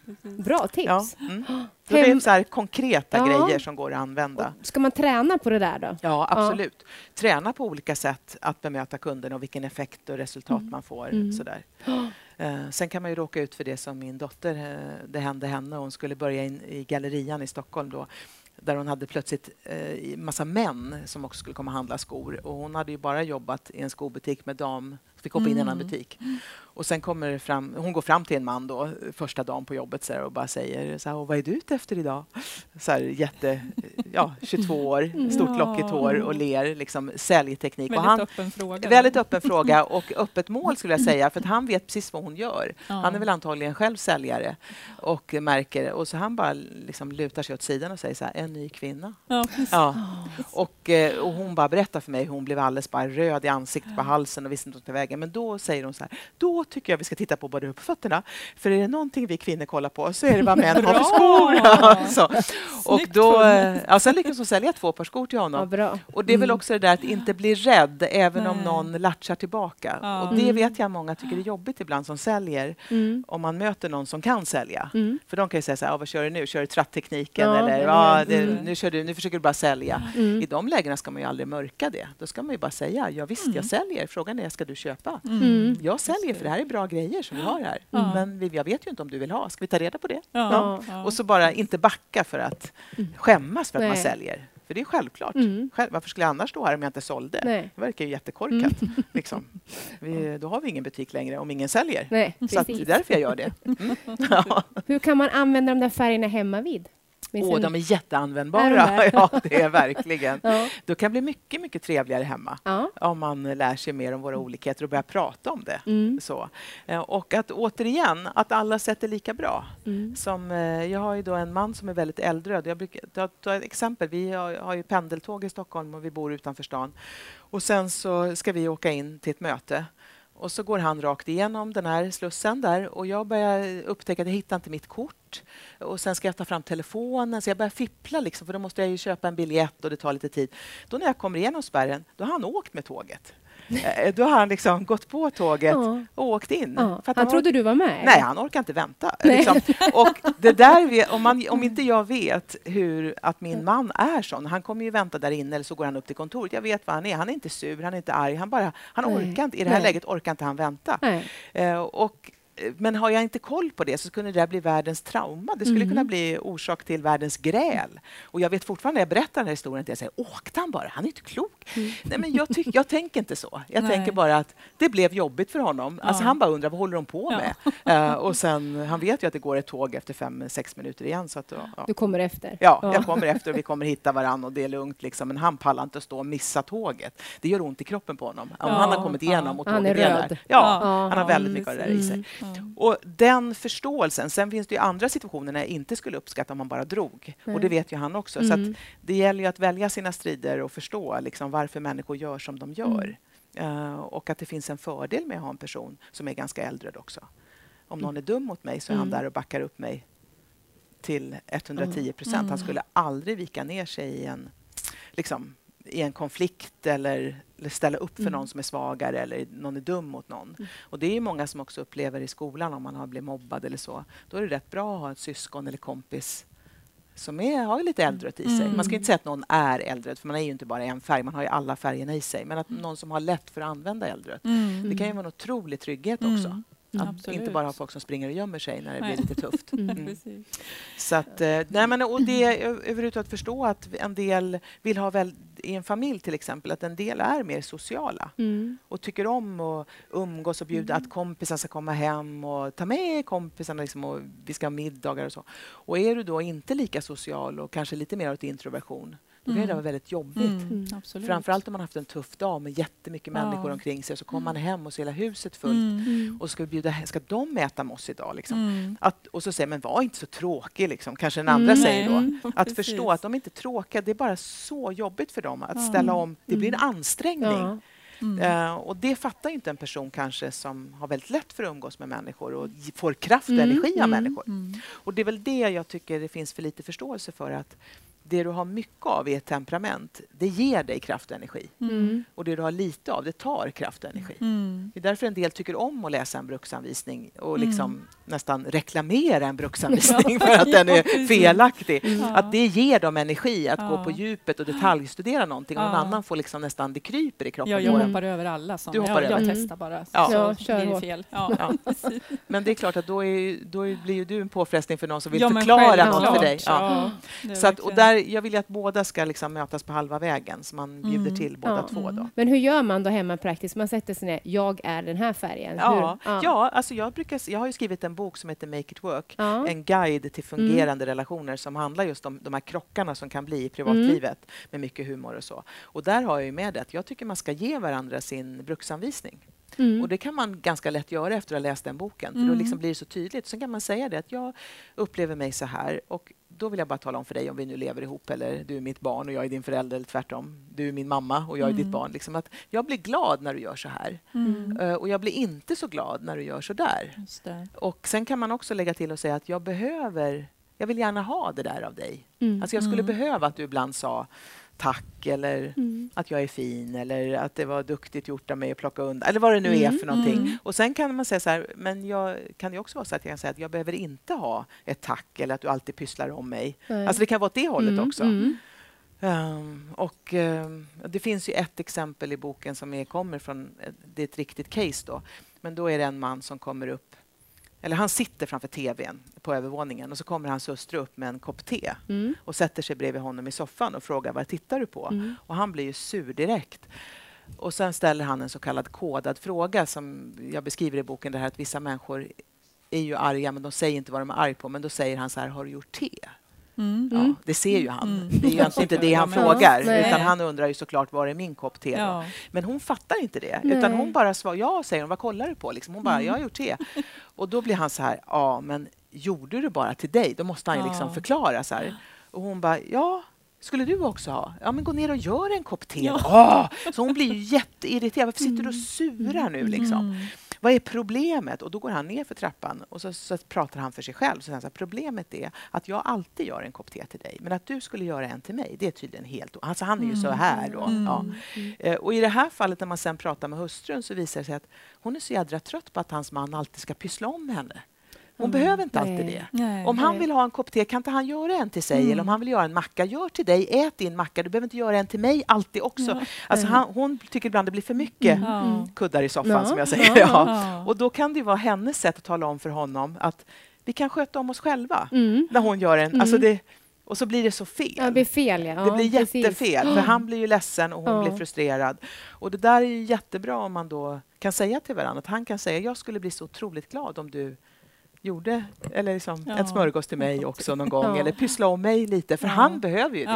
Speaker 2: Bra tips.
Speaker 3: Ja. Mm. Så det är så här konkreta
Speaker 2: Ja.
Speaker 3: grejer som går att använda.
Speaker 2: Ska man träna på det där då?
Speaker 3: Ja, absolut. Träna på olika sätt att bemöta kunden och vilken effekt och resultat
Speaker 2: Mm.
Speaker 3: man får.
Speaker 2: Mm.
Speaker 3: Sådär. Eh, sen kan man ju råka ut för det som min dotter, eh, det hände henne. Hon skulle börja in i Gallerian i Stockholm då där hon hade plötsligt eh, massa män som också skulle komma och handla skor. Och hon hade ju bara jobbat i en skobutik med dam, fick hoppa in i en annan
Speaker 1: Mm.
Speaker 3: butik. Och sen kommer det fram, hon går fram till en man då, första dagen på jobbet så här, och bara säger så här, "Och vad är du ute efter idag? Så här, jätte, ja, 22 år, stort lockigt hår och ler, liksom säljteknik. och
Speaker 1: Väldigt
Speaker 3: han,
Speaker 1: öppen fråga.
Speaker 3: Väldigt öppen fråga och öppet mål skulle jag säga, för att han vet precis vad hon gör.
Speaker 1: Ja.
Speaker 3: Han är väl antagligen själv säljare och märker och så han bara liksom lutar sig åt sidan och säger så här, en ny kvinna.
Speaker 1: Ja.
Speaker 3: Ja. Och, eh, och hon bara berättar för mig hur hon blev alldeles bara röd i ansiktet på halsen och visste inte vart vägen. Men då säger hon så här, då tycker jag vi ska titta på både på fötterna. För är det någonting vi kvinnor kollar på så är det vad män har för skor.
Speaker 1: Bra!
Speaker 3: så. Och då, eh, ja, sen lyckades hon sälja två par skor till honom.
Speaker 2: Ja.
Speaker 3: Och det är väl
Speaker 2: Mm.
Speaker 3: också det där att inte bli rädd även om
Speaker 1: Nej.
Speaker 3: någon latchar tillbaka.
Speaker 1: Ja.
Speaker 3: Och det
Speaker 2: Mm.
Speaker 3: vet jag många tycker är jobbigt ibland som säljer
Speaker 2: Mm.
Speaker 3: om man möter någon som kan sälja.
Speaker 2: Mm.
Speaker 3: För de kan ju säga så här, "Ah, vad kör du nu? Kör du tratttekniken? Eller
Speaker 2: hur?
Speaker 3: det, nu, kör du, nu försöker du bara sälja.
Speaker 2: Mm.
Speaker 3: I de lägena ska man ju aldrig mörka det. Då ska man ju bara säga, ja visst, jag säljer. Frågan är, ska du köpa? Jag säljer för det här är bra grejer som vi har här.
Speaker 1: Ja.
Speaker 3: Men vi, jag vet ju inte om du vill ha. Ska vi ta reda på det?
Speaker 1: Ja. Ja.
Speaker 3: Och så bara inte backa för att
Speaker 2: Mm.
Speaker 3: skämmas för att man
Speaker 2: Nej.
Speaker 3: säljer. För det är självklart.
Speaker 2: Mm.
Speaker 3: Själv, varför skulle jag annars stå här om jag inte sålde?
Speaker 2: Nej.
Speaker 3: Det verkar ju jättekorkat. Liksom. Vi, då har vi ingen butik längre om ingen säljer.
Speaker 2: Nej,
Speaker 3: Så det är därför jag gör det. Mm. Ja.
Speaker 2: Hur kan man använda de där färgerna hemma vid?
Speaker 3: Åh,
Speaker 2: sin-
Speaker 3: de är jätteanvändbara.
Speaker 2: Är de
Speaker 3: ja, det är verkligen.
Speaker 2: Ja.
Speaker 3: Då kan bli mycket, mycket trevligare hemma
Speaker 2: Ja.
Speaker 3: om man lär sig mer om våra olikheter och börjar prata om det.
Speaker 2: Mm.
Speaker 3: Så. Eh, Och att återigen, att alla sätt är lika bra.
Speaker 2: Mm.
Speaker 3: Som, eh, jag har ju då en man som är väldigt eldröd. Jag brukar ta, ta ett exempel. Vi har, har ju pendeltåg i Stockholm och vi bor utanför stan. Och sen så ska vi åka in till ett möte. Och så går han rakt igenom den här slussen där och jag börjar upptäcka att jag hittar inte mitt kort. Och sen ska jag ta fram telefonen så jag börjar fippla liksom för då måste jag ju köpa en biljett och det tar lite tid. Då när jag kommer igenom spärren, då har han åkt med tåget. Eh, Då har han liksom gått på tåget
Speaker 2: Ja.
Speaker 3: och åkt in.
Speaker 2: Ja.
Speaker 3: För att
Speaker 2: Han
Speaker 3: ork-
Speaker 2: trodde du var med?
Speaker 3: Nej, han orkar inte vänta. Liksom. Och det där, om, man, om inte jag vet hur, att min man är sån, han kommer ju vänta där inne eller så går han upp till kontoret. Jag vet vad han är. Han är inte sur, han är inte arg. Han, bara, han
Speaker 2: Nej.
Speaker 3: orkar inte, I det här
Speaker 2: Nej.
Speaker 3: läget orkar inte han vänta. Eh, och, eh, men har jag inte koll på det så skulle det där bli världens trauma. Det skulle
Speaker 2: Mm.
Speaker 3: kunna bli orsak till världens gräl. Och jag vet fortfarande när jag berättar den här historien, att jag säger åkte han bara? Han är inte klok. Nej, men jag, tyck, jag tänker inte så. Jag
Speaker 1: Nej.
Speaker 3: tänker bara att det blev jobbigt för honom. Alltså,
Speaker 1: Ja.
Speaker 3: han bara undrar vad håller de på
Speaker 1: Ja.
Speaker 3: med? Eh, och sen, han vet ju att det går ett tåg efter fem, sex minuter igen. Så att, ja.
Speaker 2: Du kommer efter?
Speaker 3: Ja, jag kommer efter och vi kommer hitta varann och det är lugnt. Liksom. Men han pallar inte att stå och missa tåget. Det gör ont i kroppen på honom. Om han har kommit igenom och tåget
Speaker 2: är röd.
Speaker 3: Ja, han har väldigt mycket av det där i sig.
Speaker 1: Ja.
Speaker 3: Och den förståelsen. Sen finns det ju andra situationer när jag inte skulle uppskatta om man bara drog. Och det vet ju han också. Så
Speaker 2: Mm.
Speaker 3: det gäller ju att välja sina strider och förstå liksom, varför människor gör som de gör. Eh, och att det finns en fördel med att ha en person som är ganska äldre också. Om någon är dum mot mig så är han
Speaker 2: Mm.
Speaker 3: där och backar upp mig till 110 procent. Han skulle aldrig vika ner sig i en, liksom, i en konflikt eller, eller ställa upp för någon som är svagare eller någon är dum mot någon. Och det är många som också upplever i skolan om man har blivit mobbad eller så. Då är det rätt bra att ha ett syskon eller kompis som är, har lite äldret i sig. Man ska inte säga att någon är äldret, för man är ju inte bara en färg, man har ju alla färgerna i sig. Men att någon som har lätt för att använda äldret.
Speaker 1: Mm.
Speaker 3: Det kan ju vara en otrolig trygghet också.
Speaker 1: Mm.
Speaker 3: Att
Speaker 1: Absolut.
Speaker 3: inte bara ha folk som springer och gömmer sig när det
Speaker 1: Nej.
Speaker 3: blir lite tufft. Mm. Så att, eh, nej men, och det ö- överhuvudtaget förstå att en del vill ha väl, i en familj till exempel, att en del är mer sociala
Speaker 2: Mm.
Speaker 3: och tycker om att umgås och bjuda att kompisar ska komma hem och ta med kompisarna liksom, och vi ska ha middagar och så. Och är du då inte lika social och kanske lite mer åt introversion, då kan det vara väldigt jobbigt.
Speaker 1: Mm. Absolut.
Speaker 3: Framförallt om man haft en tuff dag med jättemycket
Speaker 1: Ja.
Speaker 3: människor omkring sig så kommer man hem och ser hela huset fullt
Speaker 1: Mm.
Speaker 3: och ska, vi bjuda, ska de äta med oss idag? Liksom?
Speaker 1: Mm.
Speaker 3: Att, och så säger men var inte så tråkig, liksom. kanske den andra säger då. Att
Speaker 1: precis.
Speaker 3: förstå att de inte är tråkiga, det är bara så jobbigt för dem att
Speaker 1: Ja.
Speaker 3: ställa om. Det blir en ansträngning.
Speaker 2: Ja.
Speaker 1: Mm.
Speaker 3: Eh, och det fattar ju inte en person kanske som har väldigt lätt för att umgås med människor och får kraft och
Speaker 2: Mm,
Speaker 3: energi av
Speaker 2: mm.
Speaker 3: människor.
Speaker 1: Mm.
Speaker 3: Och det är väl det jag tycker det finns för lite förståelse för att det du har mycket av i ett temperament, det ger dig kraft och energi.
Speaker 2: Mm.
Speaker 3: Och det du har lite av, det tar kraft och energi.
Speaker 1: Mm.
Speaker 3: Det är därför en del tycker om att läsa en bruksanvisning och
Speaker 1: Mm.
Speaker 3: liksom nästan reklamera en bruksanvisning för att den är
Speaker 1: precis.
Speaker 3: felaktig.
Speaker 1: Ja.
Speaker 3: Att det ger dem energi att gå
Speaker 1: Ja.
Speaker 3: på djupet och detaljstudera någonting och någon annan får liksom nästan, det kryper i kroppen
Speaker 1: Ja, jag hoppar över alla såna.
Speaker 3: Du hoppar
Speaker 1: jag, jag
Speaker 2: över.
Speaker 1: testar bara.
Speaker 3: Ja.
Speaker 1: Så
Speaker 2: Ja, kör
Speaker 1: det fel. Ja.
Speaker 3: Ja.
Speaker 1: precis.
Speaker 3: Men det är klart att då, är, då blir ju du en påfrestning för någon som vill förklara något för dig. Så att, och
Speaker 1: verkligen-
Speaker 3: där, jag vill ju att båda ska liksom mötas på halva vägen, så man bjuder
Speaker 1: Mm.
Speaker 3: till båda
Speaker 2: Ja.
Speaker 3: två. Då.
Speaker 2: Men hur gör man då hemma praktiskt? Man sätter sig ner, jag är den här färgen.
Speaker 3: Ja,
Speaker 2: Hur?
Speaker 3: ja. alltså jag, brukar, jag har ju skrivit en bok som heter Make it work.
Speaker 2: Ja.
Speaker 3: En guide till fungerande relationer som handlar just om de här krockarna som kan bli i privatlivet med mycket humor och så. Och där har jag ju med det att jag tycker man ska ge varandra sin bruksanvisning.
Speaker 2: Mm.
Speaker 3: Och det kan man ganska lätt göra efter att ha läst den boken. För då
Speaker 1: Mm.
Speaker 3: liksom blir det så tydligt. Sen kan man säga det att jag upplever mig så här och då vill jag bara tala om för dig om vi nu lever ihop eller du är mitt barn och jag är din förälder eller tvärtom. Du är min mamma och jag är ditt
Speaker 1: Mm.
Speaker 3: barn. Liksom att jag blir glad när du gör så här.
Speaker 1: Mm.
Speaker 3: Eh, Och jag blir inte så glad när du gör så där. Och sen kan man också lägga till och säga att jag behöver, jag vill gärna ha det där av dig.
Speaker 2: Mm.
Speaker 3: Alltså jag skulle
Speaker 1: Mm.
Speaker 3: behöva att du ibland sa tack eller
Speaker 2: Mm.
Speaker 3: att jag är fin eller att det var duktigt gjort av mig att plocka undan eller vad det nu är
Speaker 2: Mm,
Speaker 3: för någonting.
Speaker 1: mm.
Speaker 3: Och sen kan man säga så här, men jag kan ju också vara så att jag kan säga att jag behöver inte ha ett tack eller att du alltid pysslar om mig.
Speaker 2: Nej.
Speaker 3: Alltså det kan vara åt det hållet
Speaker 2: Mm,
Speaker 3: också. Ehm, och ehm, det finns ju ett exempel i boken som är, kommer från, det är ett riktigt case då. Men då är det en man som kommer upp, eller han sitter framför tvn på övervåningen och så kommer hans hustru upp med en kopp te
Speaker 2: Mm.
Speaker 3: och sätter sig bredvid honom i soffan och frågar vad tittar du på?
Speaker 2: Mm.
Speaker 3: Och han blir ju sur direkt. Och sen ställer han en så kallad kodad fråga som jag beskriver i boken, det här att vissa människor är ju arga men de säger inte vad de är arga på. Men då säger han så här, har du gjort te?
Speaker 1: Mm.
Speaker 3: Ja, det ser ju han.
Speaker 1: Mm.
Speaker 3: Det är ju egentligen inte det han frågar. Utan han undrar ju såklart, var är min kopp te?
Speaker 1: Ja.
Speaker 3: Men hon fattar inte det.
Speaker 2: Nej.
Speaker 3: Utan hon bara svarar, ja, säger hon, vad kollar du på? Liksom. Hon bara,
Speaker 1: Mm.
Speaker 3: jag har gjort te. Och då blir han så här, ja, men gjorde du bara till dig? Då måste han ju liksom
Speaker 1: Ja.
Speaker 3: förklara så här. Och hon bara, ja, skulle du också ha? Ja, men gå ner och gör en kopp te.
Speaker 1: Ja.
Speaker 3: Åh! Så hon blir ju jätteirriterad. Varför sitter du och surar nu? Liksom?
Speaker 1: Mm.
Speaker 3: vad är problemet? Och då går han ner för trappan och så, så pratar han för sig själv. Så säger han här, problemet är att jag alltid gör en kopp te till dig, men att du skulle göra en till mig, det är tydligen helt... Alltså han är ju så här då.
Speaker 1: Mm.
Speaker 3: Ja. Eh, Och i det här fallet när man sen pratar med hustrun så visar det sig att hon är så jädra trött på att hans man alltid ska pyssla om henne. Hon behöver inte alltid det.
Speaker 1: Nej.
Speaker 3: Om han
Speaker 2: Nej.
Speaker 3: vill ha en kopp te, kan inte han göra en till sig?
Speaker 1: Mm.
Speaker 3: Eller om han vill göra en macka, gör till dig, ät din macka. Du behöver inte göra en till mig alltid också. Alltså han, hon tycker ibland det blir för mycket
Speaker 1: Ja.
Speaker 3: kuddar i soffan,
Speaker 2: Ja,
Speaker 3: som jag säger.
Speaker 2: ja,
Speaker 3: Ja,
Speaker 1: ja.
Speaker 3: Och då kan det vara hennes sätt att tala om för honom att vi kan sköta om oss själva.
Speaker 2: Mm.
Speaker 3: När hon gör en...
Speaker 2: Mm.
Speaker 3: Alltså det, och så blir det så fel.
Speaker 2: Ja, det blir fel, ja.
Speaker 3: Det blir
Speaker 2: Ja, precis.
Speaker 3: jättefel, för han blir ju ledsen och hon
Speaker 2: Ja.
Speaker 3: blir frustrerad. Och det där är ju jättebra om man då kan säga till varandra att han kan säga jag skulle bli så otroligt glad om du gjorde eller liksom
Speaker 1: Ja.
Speaker 3: en smörgås till mig också någon gång
Speaker 2: Ja.
Speaker 3: eller pyssla om mig lite, för
Speaker 1: Ja.
Speaker 3: han behöver ju det.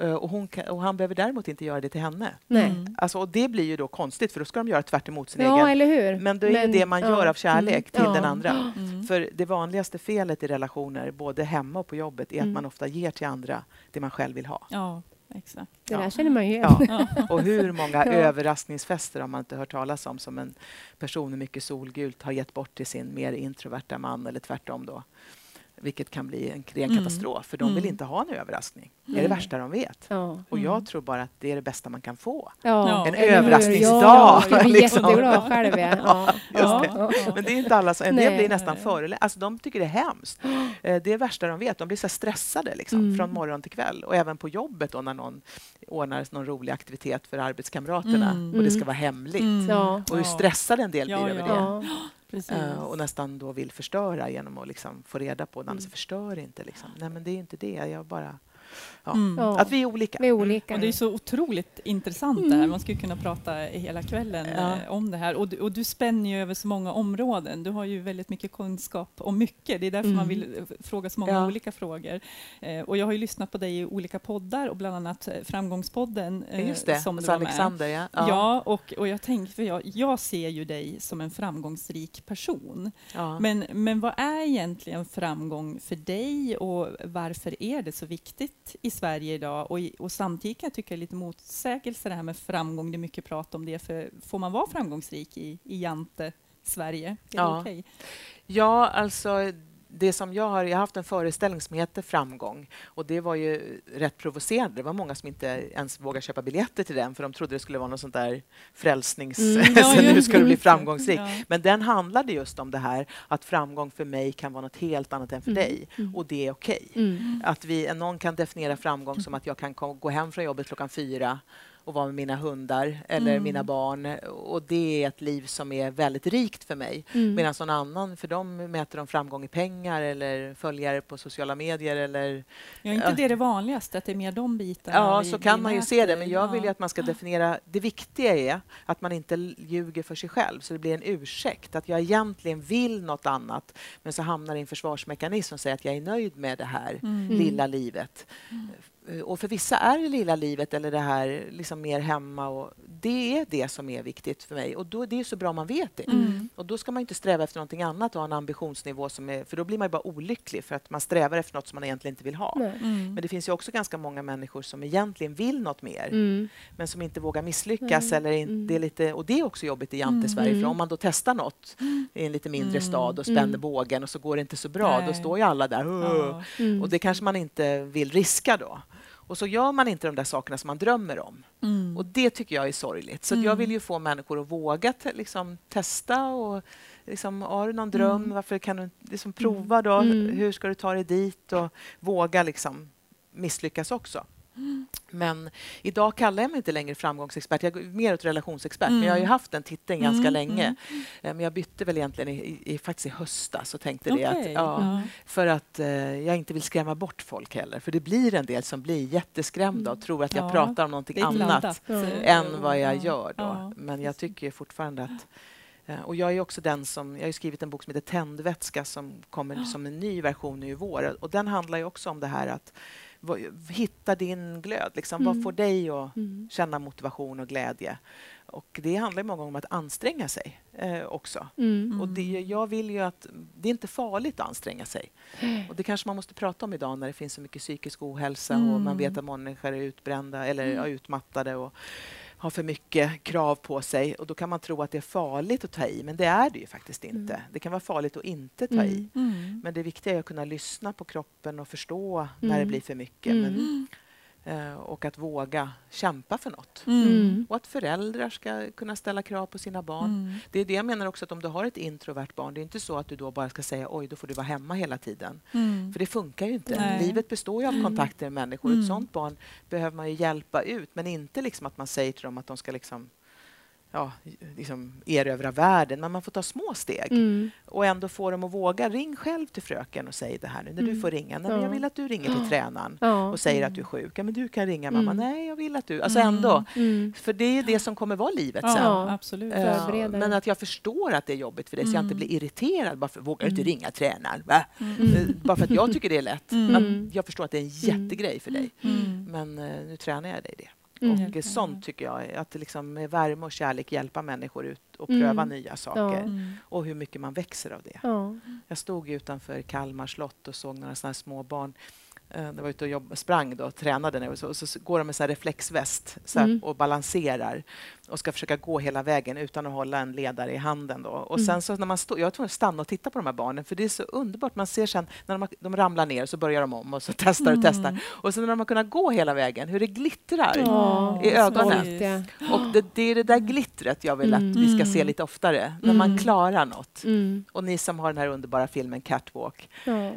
Speaker 3: Eh, Och, kan, och han behöver däremot inte göra det till henne.
Speaker 2: Nej.
Speaker 1: Mm.
Speaker 3: Alltså, och det blir ju då konstigt, för då ska de göra tvärt emot sin
Speaker 2: Ja,
Speaker 3: egen. Men det är ju det man
Speaker 2: ja.
Speaker 3: gör av kärlek
Speaker 2: Mm.
Speaker 3: till
Speaker 2: Ja.
Speaker 3: den andra.
Speaker 1: Mm.
Speaker 3: För det vanligaste felet i relationer, både hemma och på jobbet, är att
Speaker 2: Mm.
Speaker 3: man ofta ger till andra det man själv vill ha.
Speaker 1: Ja, exakt.
Speaker 2: Det
Speaker 3: Ja.
Speaker 2: där känner man ju igen.
Speaker 3: Ja. Och hur många
Speaker 2: Ja.
Speaker 3: överraskningsfester har man inte hört talas om som en person med mycket solgult har gett bort till sin mer introverta man eller tvärtom då. Vilket kan bli en ren
Speaker 1: Mm.
Speaker 3: katastrof för de vill
Speaker 1: Mm.
Speaker 3: inte ha en överraskning. Det är det värsta de vet.
Speaker 2: Ja.
Speaker 3: Och
Speaker 1: Mm.
Speaker 3: jag tror bara att det är det bästa man kan få.
Speaker 2: Ja.
Speaker 3: En
Speaker 2: eller
Speaker 3: överraskningsdag,
Speaker 2: Ja, jag blir
Speaker 3: liksom.
Speaker 2: jätteglad själv. Ja. Ja.
Speaker 3: Det. Men det är inte alla som, en del blir nästan förelä... Alltså de tycker det är hemskt. Eh, Det är det värsta de vet. De blir så stressade liksom,
Speaker 2: Mm.
Speaker 3: från morgon till kväll. Och även på jobbet då när någon ordnar någon rolig aktivitet för arbetskamraterna
Speaker 1: Mm.
Speaker 3: och det ska
Speaker 2: Mm.
Speaker 3: vara hemligt.
Speaker 1: Mm.
Speaker 3: Och hur stressade en del blir över det. Eh, och nästan då vill förstöra genom att liksom få reda på.
Speaker 2: Mm.
Speaker 3: Mm. Förstör inte. Liksom. Nej, men det är inte det. Jag bara... Ja.
Speaker 1: Mm.
Speaker 3: Att vi är olika.
Speaker 2: Vi är olika.
Speaker 1: Och det är så otroligt intressant
Speaker 2: Mm.
Speaker 1: det här. Man skulle kunna prata hela kvällen
Speaker 3: Ja.
Speaker 1: eh, om det här. Och du, och du spänner ju över så många områden. Du har ju väldigt mycket kunskap om mycket. Det är därför
Speaker 2: Mm.
Speaker 1: man vill eh, fråga så många
Speaker 3: Ja.
Speaker 1: olika frågor. Eh, och jag har ju lyssnat på dig i olika poddar och bland annat Framgångspodden eh,
Speaker 3: Just det.
Speaker 1: som du var med.
Speaker 3: Alexander, ja.
Speaker 1: Ja, och, och jag tänkte, för jag, jag ser ju dig som en framgångsrik person.
Speaker 3: ja.
Speaker 1: Men, men vad är egentligen framgång för dig och varför är det så viktigt i Sverige idag? Och, i, och samtidigt kan jag tycka det är lite motsägelse det här med framgång. Det är mycket prat om det. För får man vara framgångsrik i, i Jante Sverige? Är
Speaker 3: Ja.
Speaker 1: okej?
Speaker 3: Ja, alltså det som jag har, jag har haft en föreställning som heter Framgång och det var ju rätt provocerande. Det var många som inte ens vågade köpa biljetter till den för de trodde det skulle vara något sånt där frälsnings...
Speaker 2: Mm.
Speaker 1: Ja,
Speaker 3: nu ska du bli framgångsrik.
Speaker 1: Ja.
Speaker 3: Men den handlade just om det här att framgång för mig kan vara något helt annat än för
Speaker 2: Mm.
Speaker 3: dig
Speaker 2: Mm.
Speaker 3: och det är okej.
Speaker 2: Mm.
Speaker 3: Att vi, någon kan definiera framgång som att jag kan gå hem från jobbet klockan fyra och vara med mina hundar eller
Speaker 1: Mm.
Speaker 3: mina barn. Och det är ett liv som är väldigt rikt för mig.
Speaker 2: Mm.
Speaker 3: Medan någon annan, för dem mäter de framgång i pengar eller följare på sociala medier eller...
Speaker 1: Ja, inte
Speaker 3: Ja.
Speaker 1: det är det vanligaste, att det är mer de bitarna
Speaker 3: Ja,
Speaker 1: vi-
Speaker 3: så kan man ju se det. Men jag vill att man ska definiera... Det viktiga är att man inte ljuger för sig själv, så det blir en ursäkt. Att jag egentligen vill något annat, men så hamnar i en försvarsmekanism som säger att jag är nöjd med det här
Speaker 1: Mm.
Speaker 3: lilla livet. Eh, Och för vissa är det lilla livet eller det här liksom mer hemma. Och det är det som är viktigt för mig. Och då, det är så bra man vet det.
Speaker 1: Mm.
Speaker 3: Och då ska man inte sträva efter någonting annat och ha en ambitionsnivå som är... För då blir man ju bara olycklig för att man strävar efter något som man egentligen inte vill ha.
Speaker 1: Mm.
Speaker 3: Men det finns ju också ganska många människor som egentligen vill något mer
Speaker 2: Mm.
Speaker 3: men som inte vågar misslyckas. Eller in,
Speaker 2: Mm.
Speaker 3: det är lite, och det är också jobbigt i Jante
Speaker 1: Mm.
Speaker 3: Sverige. För
Speaker 2: Mm.
Speaker 3: om man då testar något i en lite mindre
Speaker 1: Mm.
Speaker 3: stad och spänner
Speaker 2: Mm.
Speaker 3: bågen och så går det inte så bra, då
Speaker 1: Nej.
Speaker 3: står ju alla där.
Speaker 1: Ja.
Speaker 2: Mm.
Speaker 3: Och det kanske man inte vill riska då. Och så gör man inte de där sakerna som man drömmer om.
Speaker 1: Mm.
Speaker 3: Och det tycker jag är sorgligt. Så att jag
Speaker 1: Mm.
Speaker 3: vill ju få människor att våga te- liksom, testa och liksom, har du någon dröm,
Speaker 1: Mm.
Speaker 3: varför kan du liksom, prova då?
Speaker 2: Mm.
Speaker 3: Hur ska du ta dig dit? Och våga liksom misslyckas också. Men idag kallar jag mig inte längre framgångsexpert, jag är mer åt relationsexpert. Men jag har ju
Speaker 1: Mm.
Speaker 3: haft den titeln ganska
Speaker 1: Mm,
Speaker 3: länge.
Speaker 1: mm.
Speaker 3: Eh, Men jag bytte väl egentligen i, i, faktiskt i höstas och tänkte det
Speaker 1: Okej,
Speaker 3: att ja, för att eh, jag inte vill skrämma bort folk heller. För det blir en del som blir jätteskrämda och tror att jag
Speaker 1: Ja,
Speaker 3: pratar om någonting
Speaker 1: Det
Speaker 3: annat än vad jag
Speaker 1: ja.
Speaker 3: gör då.
Speaker 1: Ja.
Speaker 3: Men jag tycker ju fortfarande att... eh, Och jag är också den som... Jag har skrivit en bok som heter Tändvätska som kommer som en ny version nu i vår. Och den handlar ju också om det här att hitta din glöd. Liksom. Vad
Speaker 2: Mm.
Speaker 3: får dig att
Speaker 2: Mm.
Speaker 3: känna motivation och glädje? Och det handlar många gånger om att anstränga sig eh, också.
Speaker 2: Mm.
Speaker 3: Och det, jag vill ju att det är inte farligt att anstränga sig. Och det kanske man måste prata om idag när det finns så mycket psykisk ohälsa och man
Speaker 1: Mm.
Speaker 3: vet att människor är utbrända eller ja, utmattade. Och har för mycket krav på sig och då kan man tro att det är farligt att ta i, men det är det ju faktiskt inte.
Speaker 2: Mm.
Speaker 3: Det kan vara farligt att inte ta i.
Speaker 1: Mm.
Speaker 3: Men det viktiga är att kunna lyssna på kroppen och förstå när det
Speaker 2: Mm.
Speaker 3: blir för mycket.
Speaker 2: Mm.
Speaker 3: Men, och att våga kämpa för något.
Speaker 2: Mm.
Speaker 3: Och att föräldrar ska kunna ställa krav på sina barn.
Speaker 1: Mm.
Speaker 3: Det är det jag menar också att om du har ett introvert barn, det är inte så att du då bara ska säga oj, då får du vara hemma hela tiden.
Speaker 1: Mm.
Speaker 3: För det funkar ju inte.
Speaker 1: Nej.
Speaker 3: Livet består ju av
Speaker 2: Mm.
Speaker 3: kontakter med människor.
Speaker 1: Mm.
Speaker 3: Ett sånt barn behöver man ju hjälpa ut, men inte liksom att man säger till dem att de ska liksom Ja, liksom erövra världen, men man får ta små steg
Speaker 2: Mm.
Speaker 3: och ändå få dem att våga. Ring själv till fröken och säg det här nu när du
Speaker 2: Mm.
Speaker 3: får ringa. Nej, men jag
Speaker 2: Ja.
Speaker 3: vill att du ringer till tränaren
Speaker 2: Ja.
Speaker 3: och säger att du är sjuk. Ja, men du kan ringa mamma.
Speaker 2: Mm.
Speaker 3: Nej, jag vill att du... Alltså
Speaker 1: Mm.
Speaker 3: ändå.
Speaker 2: Mm.
Speaker 3: För det är det som kommer vara livet sen.
Speaker 2: Ja.
Speaker 1: absolut.
Speaker 2: Förbereda
Speaker 3: Men att jag förstår att det är jobbigt för dig så jag inte
Speaker 1: Mm.
Speaker 3: blir irriterad. Bara för, vågar du inte
Speaker 1: Mm.
Speaker 3: ringa tränaren?
Speaker 1: Mm.
Speaker 3: Eh, Bara för att jag tycker det är lätt.
Speaker 1: Mm.
Speaker 3: Men jag förstår att det är en
Speaker 2: Mm.
Speaker 3: jättegrej för dig.
Speaker 1: Mm.
Speaker 3: Men eh, nu tränar jag dig det.
Speaker 2: Mm.
Speaker 3: Och sånt tycker jag, att liksom med värme och kärlek hjälpa människor ut och
Speaker 2: Mm.
Speaker 3: pröva nya saker.
Speaker 1: Mm.
Speaker 3: Och hur mycket man växer av det.
Speaker 2: Ja.
Speaker 3: Jag stod utanför Kalmar slott och såg några såna små barn. Eh, Jag var ute och jobb, sprang då, och tränade nu och så, och så går de med så här reflexväst så här,
Speaker 2: Mm.
Speaker 3: och balanserar och ska försöka gå hela vägen utan att hålla en ledare i handen. Då. Och
Speaker 2: Mm.
Speaker 3: sen så när man stod, jag var tvungen att stanna och titta på de här barnen för det är så underbart. Man ser sen när de, de ramlar ner så börjar de om och så testar och
Speaker 1: Mm.
Speaker 3: testar. Och sen när de har kunnat gå hela vägen, hur det glittrar.
Speaker 2: Ja.
Speaker 3: I ögonen.
Speaker 2: Ja.
Speaker 3: Och det, det är det där glittret jag vill att
Speaker 2: Mm.
Speaker 3: vi ska se lite oftare, när man
Speaker 2: Mm.
Speaker 3: klarar något.
Speaker 2: Mm.
Speaker 3: Och ni som har den här underbara filmen Catwalk.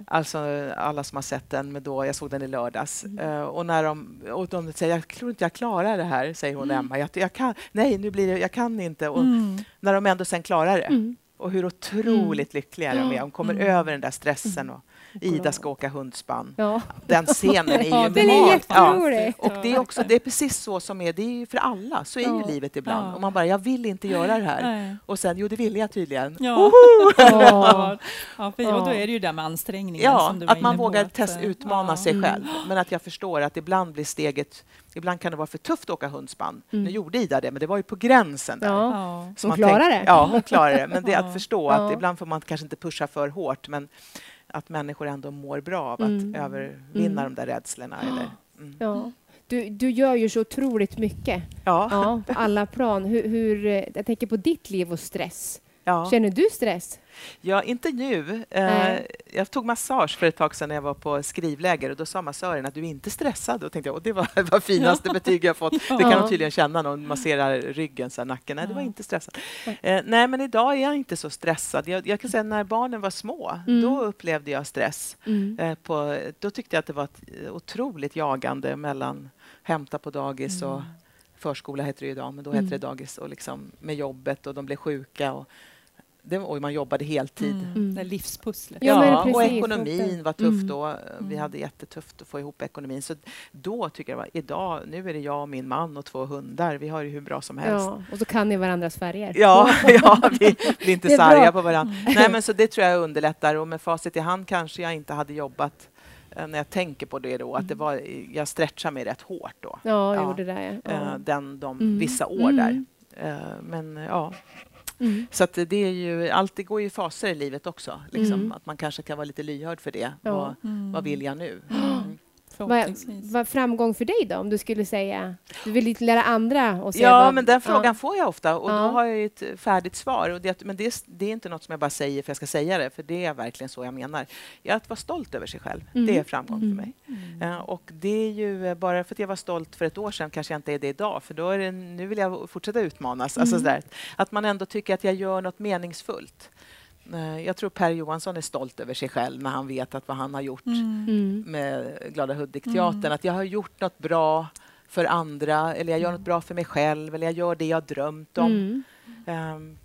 Speaker 3: Alltså alla som har sett den, men då, jag såg den i lördags.
Speaker 2: Mm.
Speaker 3: Eh, och när de, och de säger jag tror inte jag klarar det här, säger hon Emma. Jag, jag kan, nej, nu blir det, jag kan inte. Och
Speaker 1: Mm.
Speaker 3: när de ändå sen klarar det.
Speaker 2: Mm.
Speaker 3: Och hur otroligt lyckliga de är. De kommer
Speaker 1: Mm.
Speaker 3: över den där stressen och Ida ska åka hundspann.
Speaker 2: Ja.
Speaker 3: Den scenen är ju
Speaker 1: Ja,
Speaker 2: Den är jätterolig.
Speaker 3: Och det är också det är precis så som är, det är för alla, så är
Speaker 2: Ja.
Speaker 3: ju livet ibland.
Speaker 1: Ja.
Speaker 3: Och man bara, jag vill inte göra det här.
Speaker 1: Nej.
Speaker 3: Och sen, jo det vill jag tydligen.
Speaker 1: Ja.
Speaker 2: Ja.
Speaker 1: ja, och då är det ju det med ansträngningen.
Speaker 3: Ja,
Speaker 1: som du var
Speaker 3: att man vågar
Speaker 1: att,
Speaker 3: test,
Speaker 1: eh,
Speaker 3: utmana
Speaker 1: ja.
Speaker 3: sig själv. Men att jag förstår att ibland blir steget... Ibland kan det vara för tufft att åka hundspann.
Speaker 2: Mm.
Speaker 3: Nu gjorde Ida det, men det var ju på gränsen där.
Speaker 2: Ja.
Speaker 1: Ja.
Speaker 3: Så
Speaker 2: Hon
Speaker 3: tänk-
Speaker 2: det.
Speaker 3: Ja, hon klarar det. Men det är
Speaker 1: Ja.
Speaker 3: att förstå
Speaker 2: Ja.
Speaker 3: att ibland får man kanske inte pusha för hårt, men att människor ändå mår bra av att
Speaker 2: Mm.
Speaker 3: övervinna
Speaker 2: Mm.
Speaker 3: de där rädslorna. Eller, mm.
Speaker 2: Ja. Du, du gör ju så otroligt mycket
Speaker 3: Ja.
Speaker 2: ja, alla plan. Hur, hur, eh, jag tänker på ditt liv och stress.
Speaker 3: Ja.
Speaker 2: Känner du stress?
Speaker 3: ja, inte nu. Eh, jag tog massage för ett tag sedan när jag var på skrivläger och då sa massören att du är inte stressad. Då tänkte jag, och det var var finaste betyg jag fått. Det kan
Speaker 2: Ja.
Speaker 3: de tydligen känna när de masserar ryggen, så här, nacken. Nej, det var
Speaker 1: Ja.
Speaker 3: inte stressad. Eh, nej, men idag är jag inte så stressad. Jag, jag kan säga när barnen var små,
Speaker 2: Mm.
Speaker 3: då upplevde jag stress.
Speaker 2: Mm.
Speaker 3: Eh, på, då tyckte jag att det var ett otroligt jagande mellan hämta på dagis och
Speaker 1: Mm.
Speaker 3: förskola heter det idag, men då
Speaker 2: Mm.
Speaker 3: hette det dagis och liksom med jobbet och de blev sjuka. Och, det, och man jobbade heltid.
Speaker 1: Mm.
Speaker 2: Mm.
Speaker 1: Det är livspusslet.
Speaker 2: Ja,
Speaker 3: och
Speaker 2: precis.
Speaker 3: ekonomin var tuff
Speaker 2: Mm.
Speaker 3: då. Vi
Speaker 1: Mm.
Speaker 3: hade jättetufft att få ihop ekonomin. Så då tycker jag, var, idag, nu är det jag och min man och två hundar. Vi har det hur bra som helst.
Speaker 2: Ja, och så kan ni varandras färger.
Speaker 3: Ja, ja vi blir inte
Speaker 2: Det är
Speaker 3: så arga
Speaker 2: bra.
Speaker 3: på varandra. Nej, men så det tror jag underlättar. Och med facit i hand kanske jag inte hade jobbat eh, när jag tänker på det då, att det var, jag stretchar mig rätt hårt då.
Speaker 2: Ja, jag
Speaker 3: Ja.
Speaker 2: gjorde det. Ja.
Speaker 3: Eh, Den, de,
Speaker 2: Mm.
Speaker 3: Vissa år där.
Speaker 2: Mm.
Speaker 3: Eh, Men ja,
Speaker 2: Mm.
Speaker 3: så att det är ju, allt det går ju i faser i livet också. Liksom,
Speaker 2: Mm.
Speaker 3: Att man kanske kan vara lite lyhörd för det.
Speaker 2: Ja.
Speaker 3: Vad,
Speaker 1: Mm.
Speaker 3: vad vill jag nu?
Speaker 2: Vad vad framgång för dig då, om du skulle säga... Du vill lära andra och se
Speaker 3: Ja,
Speaker 2: vad,
Speaker 3: men den frågan
Speaker 2: ja.
Speaker 3: får jag ofta och
Speaker 2: Ja.
Speaker 3: då har jag ett färdigt svar. Och det, men det, är- det är inte något som jag bara säger för jag ska säga det, för det är verkligen så jag menar. Att vara stolt över sig själv,
Speaker 2: Mm.
Speaker 3: det är framgång
Speaker 2: Mm.
Speaker 3: för mig.
Speaker 1: Mm.
Speaker 3: Eh, Och det är ju eh, bara för att jag var stolt för ett år sedan kanske jag inte är det idag, för då är det, nu vill jag fortsätta utmanas. Alltså
Speaker 2: Mm.
Speaker 3: sådär, att man ändå tycker att jag gör något meningsfullt. Eh, Jag tror Per Johansson är stolt över sig själv när han vet att vad han har gjort
Speaker 1: Mm.
Speaker 3: Med Glada Hudik-teatern.
Speaker 1: Mm.
Speaker 3: Att jag har gjort något bra för andra, eller jag gör något bra för mig själv, eller jag gör det jag drömt om.
Speaker 2: Mm.
Speaker 3: Ehm,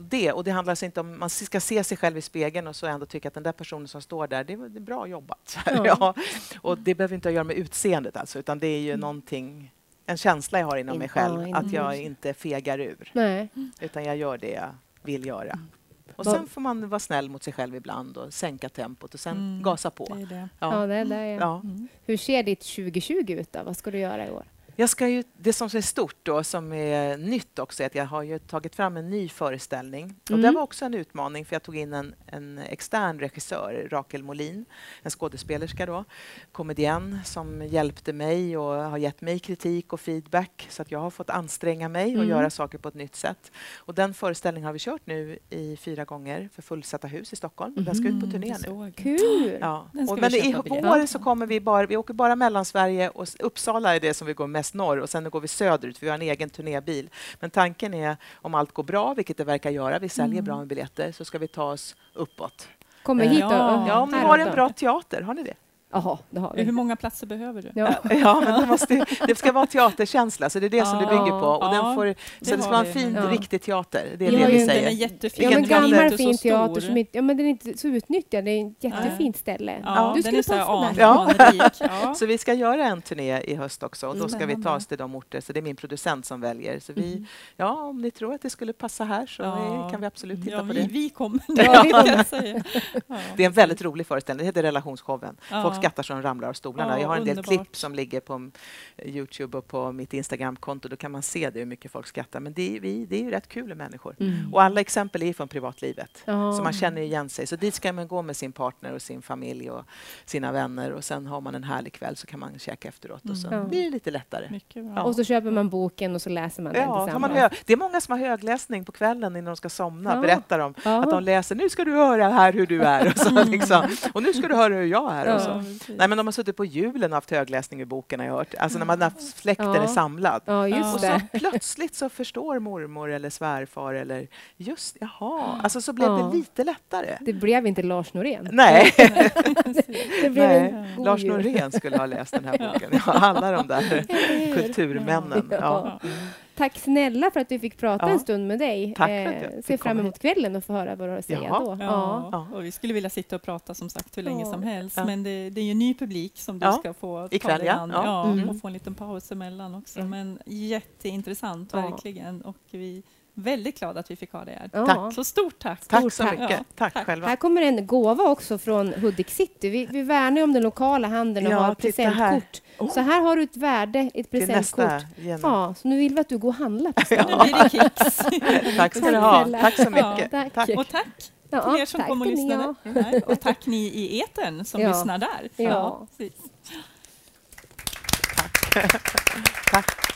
Speaker 3: det, och det handlar alltså inte om man ska se sig själv i spegeln och så ändå tycka att den där personen som står där, det, var- det är bra jobbat.
Speaker 2: Ja.
Speaker 3: Ja. Och det behöver inte ha att göra med utseendet alltså, utan det är ju någonting, en känsla jag har inom
Speaker 2: In-
Speaker 3: mig själv,
Speaker 2: ja,
Speaker 3: att jag inte fegar ur,
Speaker 2: Nej.
Speaker 3: utan jag gör det jag vill göra. Och sen får man vara snäll mot sig själv ibland och sänka tempot och sen
Speaker 1: Mm.
Speaker 3: gasa på.
Speaker 1: Det är det.
Speaker 2: Ja,
Speaker 3: Ja.
Speaker 2: det är det. Ja.
Speaker 3: Ja.
Speaker 1: Mm.
Speaker 2: Hur ser ditt 2020 ut då? Vad ska du göra i år?
Speaker 3: Jag ska ju, det som är stort då, som är nytt också, är att jag har tagit fram en ny föreställning. Och
Speaker 2: Mm.
Speaker 3: det var också en utmaning, för jag tog in en, en extern regissör, Rakel Molin, en skådespelerska då, komedienn, som hjälpte mig och har gett mig kritik och feedback, så att jag har fått anstränga mig och
Speaker 2: Mm.
Speaker 3: göra saker på ett nytt sätt. Och den föreställningen har vi kört nu i fyra gånger för fullsatta hus i Stockholm. Den ska ut på turné
Speaker 1: Mm, det
Speaker 3: nu.
Speaker 2: Kul!
Speaker 3: Ja. Och men i vår så kommer vi bara, vi åker bara mellan Sverige och Uppsala är det som vi går mest norr och sen går vi söderut för vi har en egen turnébil. Men tanken är om allt går bra, vilket det verkar göra, vi säljer
Speaker 1: Mm.
Speaker 3: bra med biljetter, så ska vi ta oss uppåt.
Speaker 2: Kommer
Speaker 3: Eh,
Speaker 2: hit och,
Speaker 1: ja.
Speaker 3: Ja, om ni har en
Speaker 2: då.
Speaker 3: bra teater, har ni det?
Speaker 2: Jaha, det har
Speaker 1: Hur
Speaker 2: vi.
Speaker 1: många platser behöver du?
Speaker 2: Ja.
Speaker 3: Ja, men det, måste, det ska vara teaterkänsla, så det är det som det bygger på. Och den får,
Speaker 1: det
Speaker 3: så det ska vara en fin, riktig teater. Det är
Speaker 2: Vi
Speaker 3: det vi
Speaker 2: ju-
Speaker 1: Den är
Speaker 3: säger.
Speaker 1: jättefin,
Speaker 2: Ja, men gammal fin
Speaker 1: så
Speaker 2: teater som inte, ja, men den är inte så utnyttjad. Det är ett jättefint ställe.
Speaker 1: Ja,
Speaker 2: du skulle passa där.
Speaker 3: Ja.
Speaker 1: Ja.
Speaker 3: Så vi ska göra en turné i höst också och då ska vi ta oss till de orter. Så det är min producent som väljer. Så vi,
Speaker 2: Mm.
Speaker 3: ja, om ni tror att det skulle passa här så
Speaker 1: Ja.
Speaker 3: kan vi absolut titta
Speaker 1: ja,
Speaker 3: på det.
Speaker 1: vi kommer.
Speaker 2: Ja, vi kommer.
Speaker 3: Det är en väldigt rolig föreställning. Det heter Relationsshowen.
Speaker 1: Ja.
Speaker 3: Folk skrattar så de ramlar av stolarna.
Speaker 1: Ja,
Speaker 3: Jag har en del
Speaker 1: underbart.
Speaker 3: klipp som ligger på Youtube och på mitt Instagramkonto. Då kan man se det, hur mycket folk skrattar. Men det är, vi, det är ju rätt kul med människor.
Speaker 2: Mm.
Speaker 3: Och alla exempel är från privatlivet.
Speaker 2: Ja.
Speaker 3: Så man känner igen sig. Så dit ska man gå med sin partner och sin familj och sina vänner och sen har man en härlig kväll så kan man käka efteråt och så
Speaker 2: Mm.
Speaker 3: Blir det lite lättare. Ja.
Speaker 2: Och så köper man boken och så läser man den tillsammans.
Speaker 3: man det är många som har högläsning på kvällen innan de ska somna. Berättar de att de läser nu ska du höra här hur du är och, så, liksom. och nu ska du höra hur jag är. Och så. Nej, men de har suttit på julen och haft högläsning i boken har jag hört. Alltså när man när släkten
Speaker 2: Ja.
Speaker 3: är samlad.
Speaker 2: Ja, just.
Speaker 3: Och så
Speaker 2: det.
Speaker 3: plötsligt så förstår mormor eller svärfar eller just, jaha, alltså så blev
Speaker 2: Ja.
Speaker 3: det lite lättare.
Speaker 2: Det blev inte Lars Norén.
Speaker 3: Nej, Nej. Lars. Norén skulle ha läst den här boken. Ja, alla de där kulturmännen.
Speaker 2: Ja. Tack snälla för att vi fick prata
Speaker 3: Ja.
Speaker 2: en stund med dig.
Speaker 3: Tack
Speaker 2: Eh, ser fram emot kvällen och få höra vad du har att säga
Speaker 3: Jaha.
Speaker 2: då.
Speaker 1: Ja,
Speaker 3: Ja.
Speaker 1: och vi skulle vilja sitta och prata som sagt hur länge
Speaker 2: Ja.
Speaker 1: som helst.
Speaker 3: Ja.
Speaker 1: Men det, det är ju ny publik som du
Speaker 3: Ja.
Speaker 1: ska få
Speaker 3: Ikväll,
Speaker 1: ta dig
Speaker 3: ja.
Speaker 1: an.
Speaker 3: Ja.
Speaker 1: Ja,
Speaker 2: Mm.
Speaker 1: och få en liten paus emellan också.
Speaker 2: Mm.
Speaker 1: Men jätteintressant,
Speaker 2: Ja.
Speaker 1: verkligen. Och vi väldigt glada att vi fick ha det här.
Speaker 2: Ja.
Speaker 3: Tack.
Speaker 1: Så stort tack!
Speaker 3: Tack
Speaker 2: Stort
Speaker 3: så
Speaker 2: tack.
Speaker 3: mycket.
Speaker 1: Ja,
Speaker 3: Tack,
Speaker 1: tack.
Speaker 3: själva.
Speaker 2: Här kommer en gåva också från Hudik City. Vi, vi värnar ju om den lokala handeln och
Speaker 3: Ja,
Speaker 2: har
Speaker 3: titta här.
Speaker 2: presentkort.
Speaker 3: Oh.
Speaker 2: Så här har du ett värde, ett presentkort. Ja, så nu vill vi att du går och handlar på
Speaker 1: Nu
Speaker 2: stan.
Speaker 1: blir det kicks!
Speaker 3: Tack ska
Speaker 2: Tack
Speaker 3: du ha. Tack så
Speaker 1: Ja,
Speaker 3: mycket.
Speaker 2: tack.
Speaker 3: Tack.
Speaker 1: Och tack
Speaker 2: Ja,
Speaker 1: till er som
Speaker 2: tack
Speaker 1: kom och
Speaker 2: ni,
Speaker 1: lyssnade.
Speaker 2: ja.
Speaker 1: Nej, Och tack ni i etern som
Speaker 2: Ja.
Speaker 1: lyssnar där.
Speaker 2: Ja.
Speaker 1: precis.
Speaker 3: Tack.